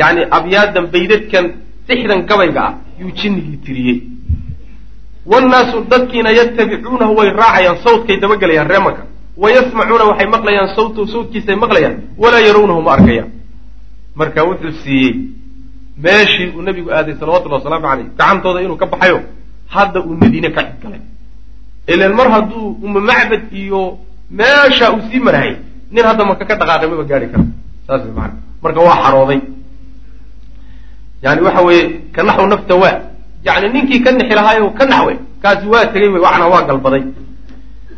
yacni abyaadan baydadkan sixdan gabayga ah yuu jinnigii tiriyey wannaasu dadkiina yatabicuunahu way raacayaan sawdkay dabagelayaan reemanka wa yasmacuuna waxay maqlayaan sawtahu sawtkiisay maqlayaan walaa yarawnahu ma arkayaan marka wuxuu siiyey meeshii uu nabigu aaday salawatullahi wasalaamu caleyh gacantooda inuu ka baxayo hadda uu madiine ka galay ilan mar hadduu uma macbad iyo meesha uu sii marahay nin hadda maka ka dhaqaaqay maba gaari kara saas way maana marka waa xarooday. Yani waxa weeye ka naxw nafta waa. Yani ninkii ka nixi lahaayo ka naxwe kaasi waa tegey wey macnaa waa galbaday.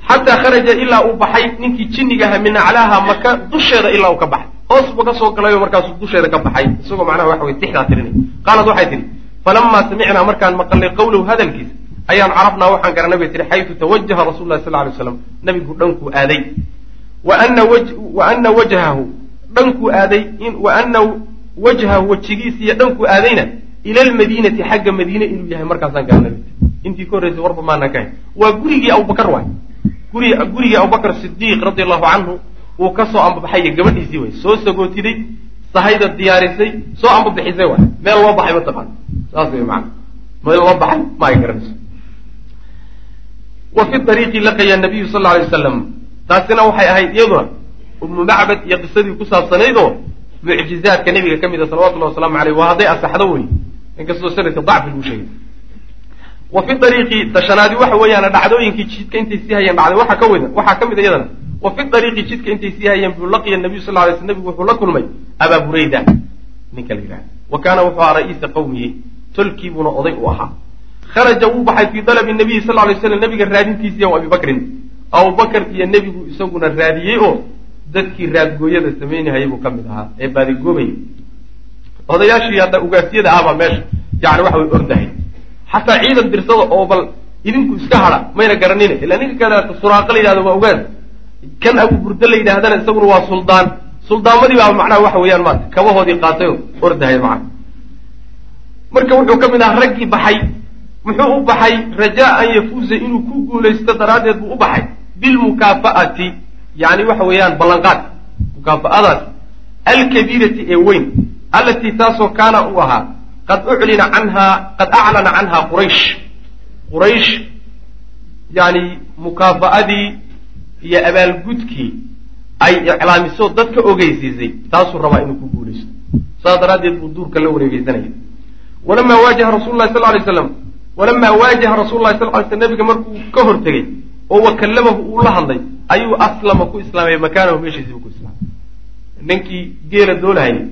Xataa kharaja ilaa uu baxay ninkii jinnigaha min aclaaha maka dusheeda ilaa uu ka baxay. Hoos buu ka galayo markaasuu dusheeda ka baxay. Isagoo macnaha waxa wey tixdaa tirinay qaalad waxay tihi falamaa samicnaa markaan maqalnay qawlahu hadalkiisa ayaan carabnaa waxaan garanay bay tihi xaytu tawajaha rasul lahi sal lay slam nabigu dhankuu aaday wa ana wajhahu dhankuu aaday wa ana wajhahu wejigiisa iyo dhankuu aadayna ila lmadiinati xagga madiine inuu yahay markaasaan garanay intii ka horreysay warba maanaan ka hayn waa gurigii abubakar waay. Guri gurigii abubakar sidiiq radi allahu canhu uu ka soo ambabaxay gabadhiisii way soo sagootiday sahayda diyaarisay soo ambabixisay waay. Meel loo baxay mataqaan saas wey maana meel loo baxay ma ay garanayso. Wa fi ariiqi laqaya nabiyu sal lla alay wasalam taasina waxay ahayd iyaduna umu macbad iyo qisadii ku saabsanayd oo mucjizaadka nebiga ka mid a salawatullahi waslamu aleyh waa hadday asaxdo wey inkastoo sanadka dacfi lagu sheegay. Wa fi ariiqi tashanaadi waxa weeyaan dhacdooyinkii jidka intay sii hayeen dhacday waxaa ka weda waxaa ka mid a iyadana. Wa fi ariiqi jidka intay sii hayeen buu laqiya nabiyu sal lay sl nabigu wuxuu la kulmay abaa burayda ninka la yidhahda wa kaana wuxuu ahaa ra'iisa qawmihi tolkiibuuna oday u ahaa. Kharaja wuu baxay fii dalabi nabiyi sal lay slam nabiga raadintiisiiya wa abubakar iyo nebigu isaguna raadiyey oo dadkii raadgooyada samaynahayay buu ka mid ahaa ee baadigoobayay odayaashii hadda ugaasyada ahbaa meesha yani waxa way ordahay. Xataa ciidan dirsada oo bal idinku iska hadha mayna garanina ilaa ninka suraaqa la yidhahdo waa ugaas kan abu burda la yidhahdana isaguna waa suldaan. Suldaamadii baa macnaha waxa weeyaan maata kabahoodii qaatay oo ordahay macna marka wuxuu ka mid ahaa raggii baxay. Muxuu u baxay rajaa an yafuuza inuu ku guulaysto daraaddeed buu u baxay bilmukaafa'ati yani waxa weeyaan ballanqaad mukaafa'adaas alkabiirati ee weyn allatii taasoo kaana uu ahaa qad uclina canhaa qad aclana canhaa quraysh. Quraysh yani mukaafa'adii iyo abaalgudkii ay iclaamiso dadka ogeysiisay taasuu rabaa inuu ku guulaysto. Saas daraaddeed buu duurka la wareegeysanaya. Walamaa waajaha rasul lahi sal lay slam walamaa waajaha rasul lahi sal ly sl nabiga markuu ka hortegey oo wakallamahu uu la hadlay ayuu aslama ku islaamay makaanahu meeshiisiibu ku islaamay. Ninkii geela doolahayay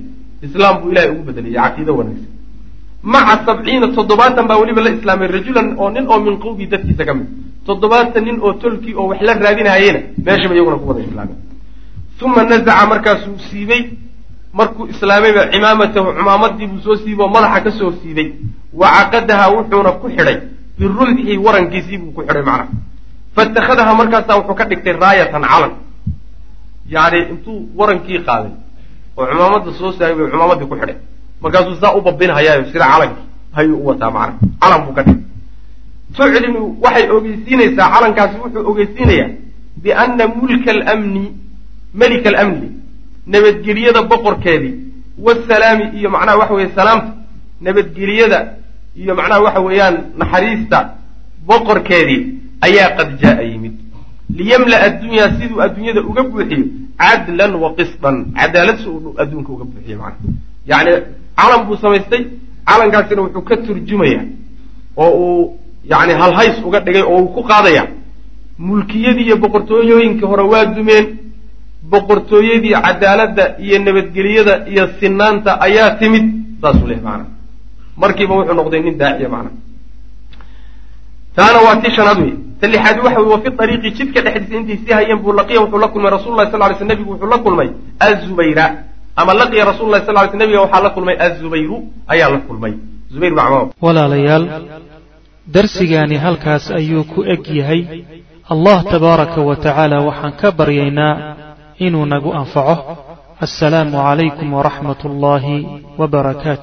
islaam buu ilahay ugu bedeliyay caqiido wanaagsan. Maca sabciina toddobaatan baa weliba la islaamay rajulan oo nin oo min qawmi dadkiisa ka mid. Toddobaatan nin oo tolkii oo wax la raadinahayena meeshaba iyaguna ku wada islaameen uma nazaca markaasuu siibay. Markuu islaamayba cimaamatahu cumaamadii buu soo siibay oo madaxa ka soo siibay. Wa caqadaha wuxuuna ku xidhay birulxi warankiisii buu ku xidhay macnaha faittakhadaha markaasaa wuxuu ka dhigtay raayatan calan yani intuu warankii qaaday oo cumaamadda soo saagay bay cumaamadii ku xidhay markaasuu saa u babinhayaayo sida calankii hayuu u wataa macna calan buu ka dhigay tuclinu waxay ogeysiinaysaa calankaasi wuxuu ogeysiinayaa biana mulka alamni melika alamni nabadgeliyada boqorkeedii wasalaami iyo macnaha waxa weeye salaamta nabadgeliyada iyo macnaha waxa weeyaan naxariista boqorkeedii ayaa qad jaa yimid. liyamla'a addunyaa siduu adduunyada uga buuxiyo cadlan wa qisdan cadaalad si uu adduunka uga buuxiyo macnaha. Yacni calan buu samaystay calankaasina wuxuu ka turjumayaa oo uu yani halhays uga dhigay oo uu ku qaadaya. Mulkiyadii iyo boqortooyooyinkii hore waa dumeen. Boqortooyadii cadaaladda iyo nabadgeliyada iyo sinaanta ayaa timid saasuu leehay macana markiiba wuxuu noqday nin daaciya macna taana waa tii shanaad wey ta lixaadi waxa wey wa fi ariiqi jidka dhexdiisa intay sii hayeen buu laqiya wuxuu la kulmay rasul sal ly sl nabigu wuxuu la kulmay azubayra ama laqiya rasul lahi sal ly sl nabiga waxaa la kulmay azubayru ayaa la kulmay. Zubayr walaalayaal darsigaani halkaas ayuu ku eg yahay. Allah tabaaraka wa tacaala waxaan ka baryaynaa inuu nagu anfaco. Assalaamu calaykum waraxmat ullaahi wbarakaatu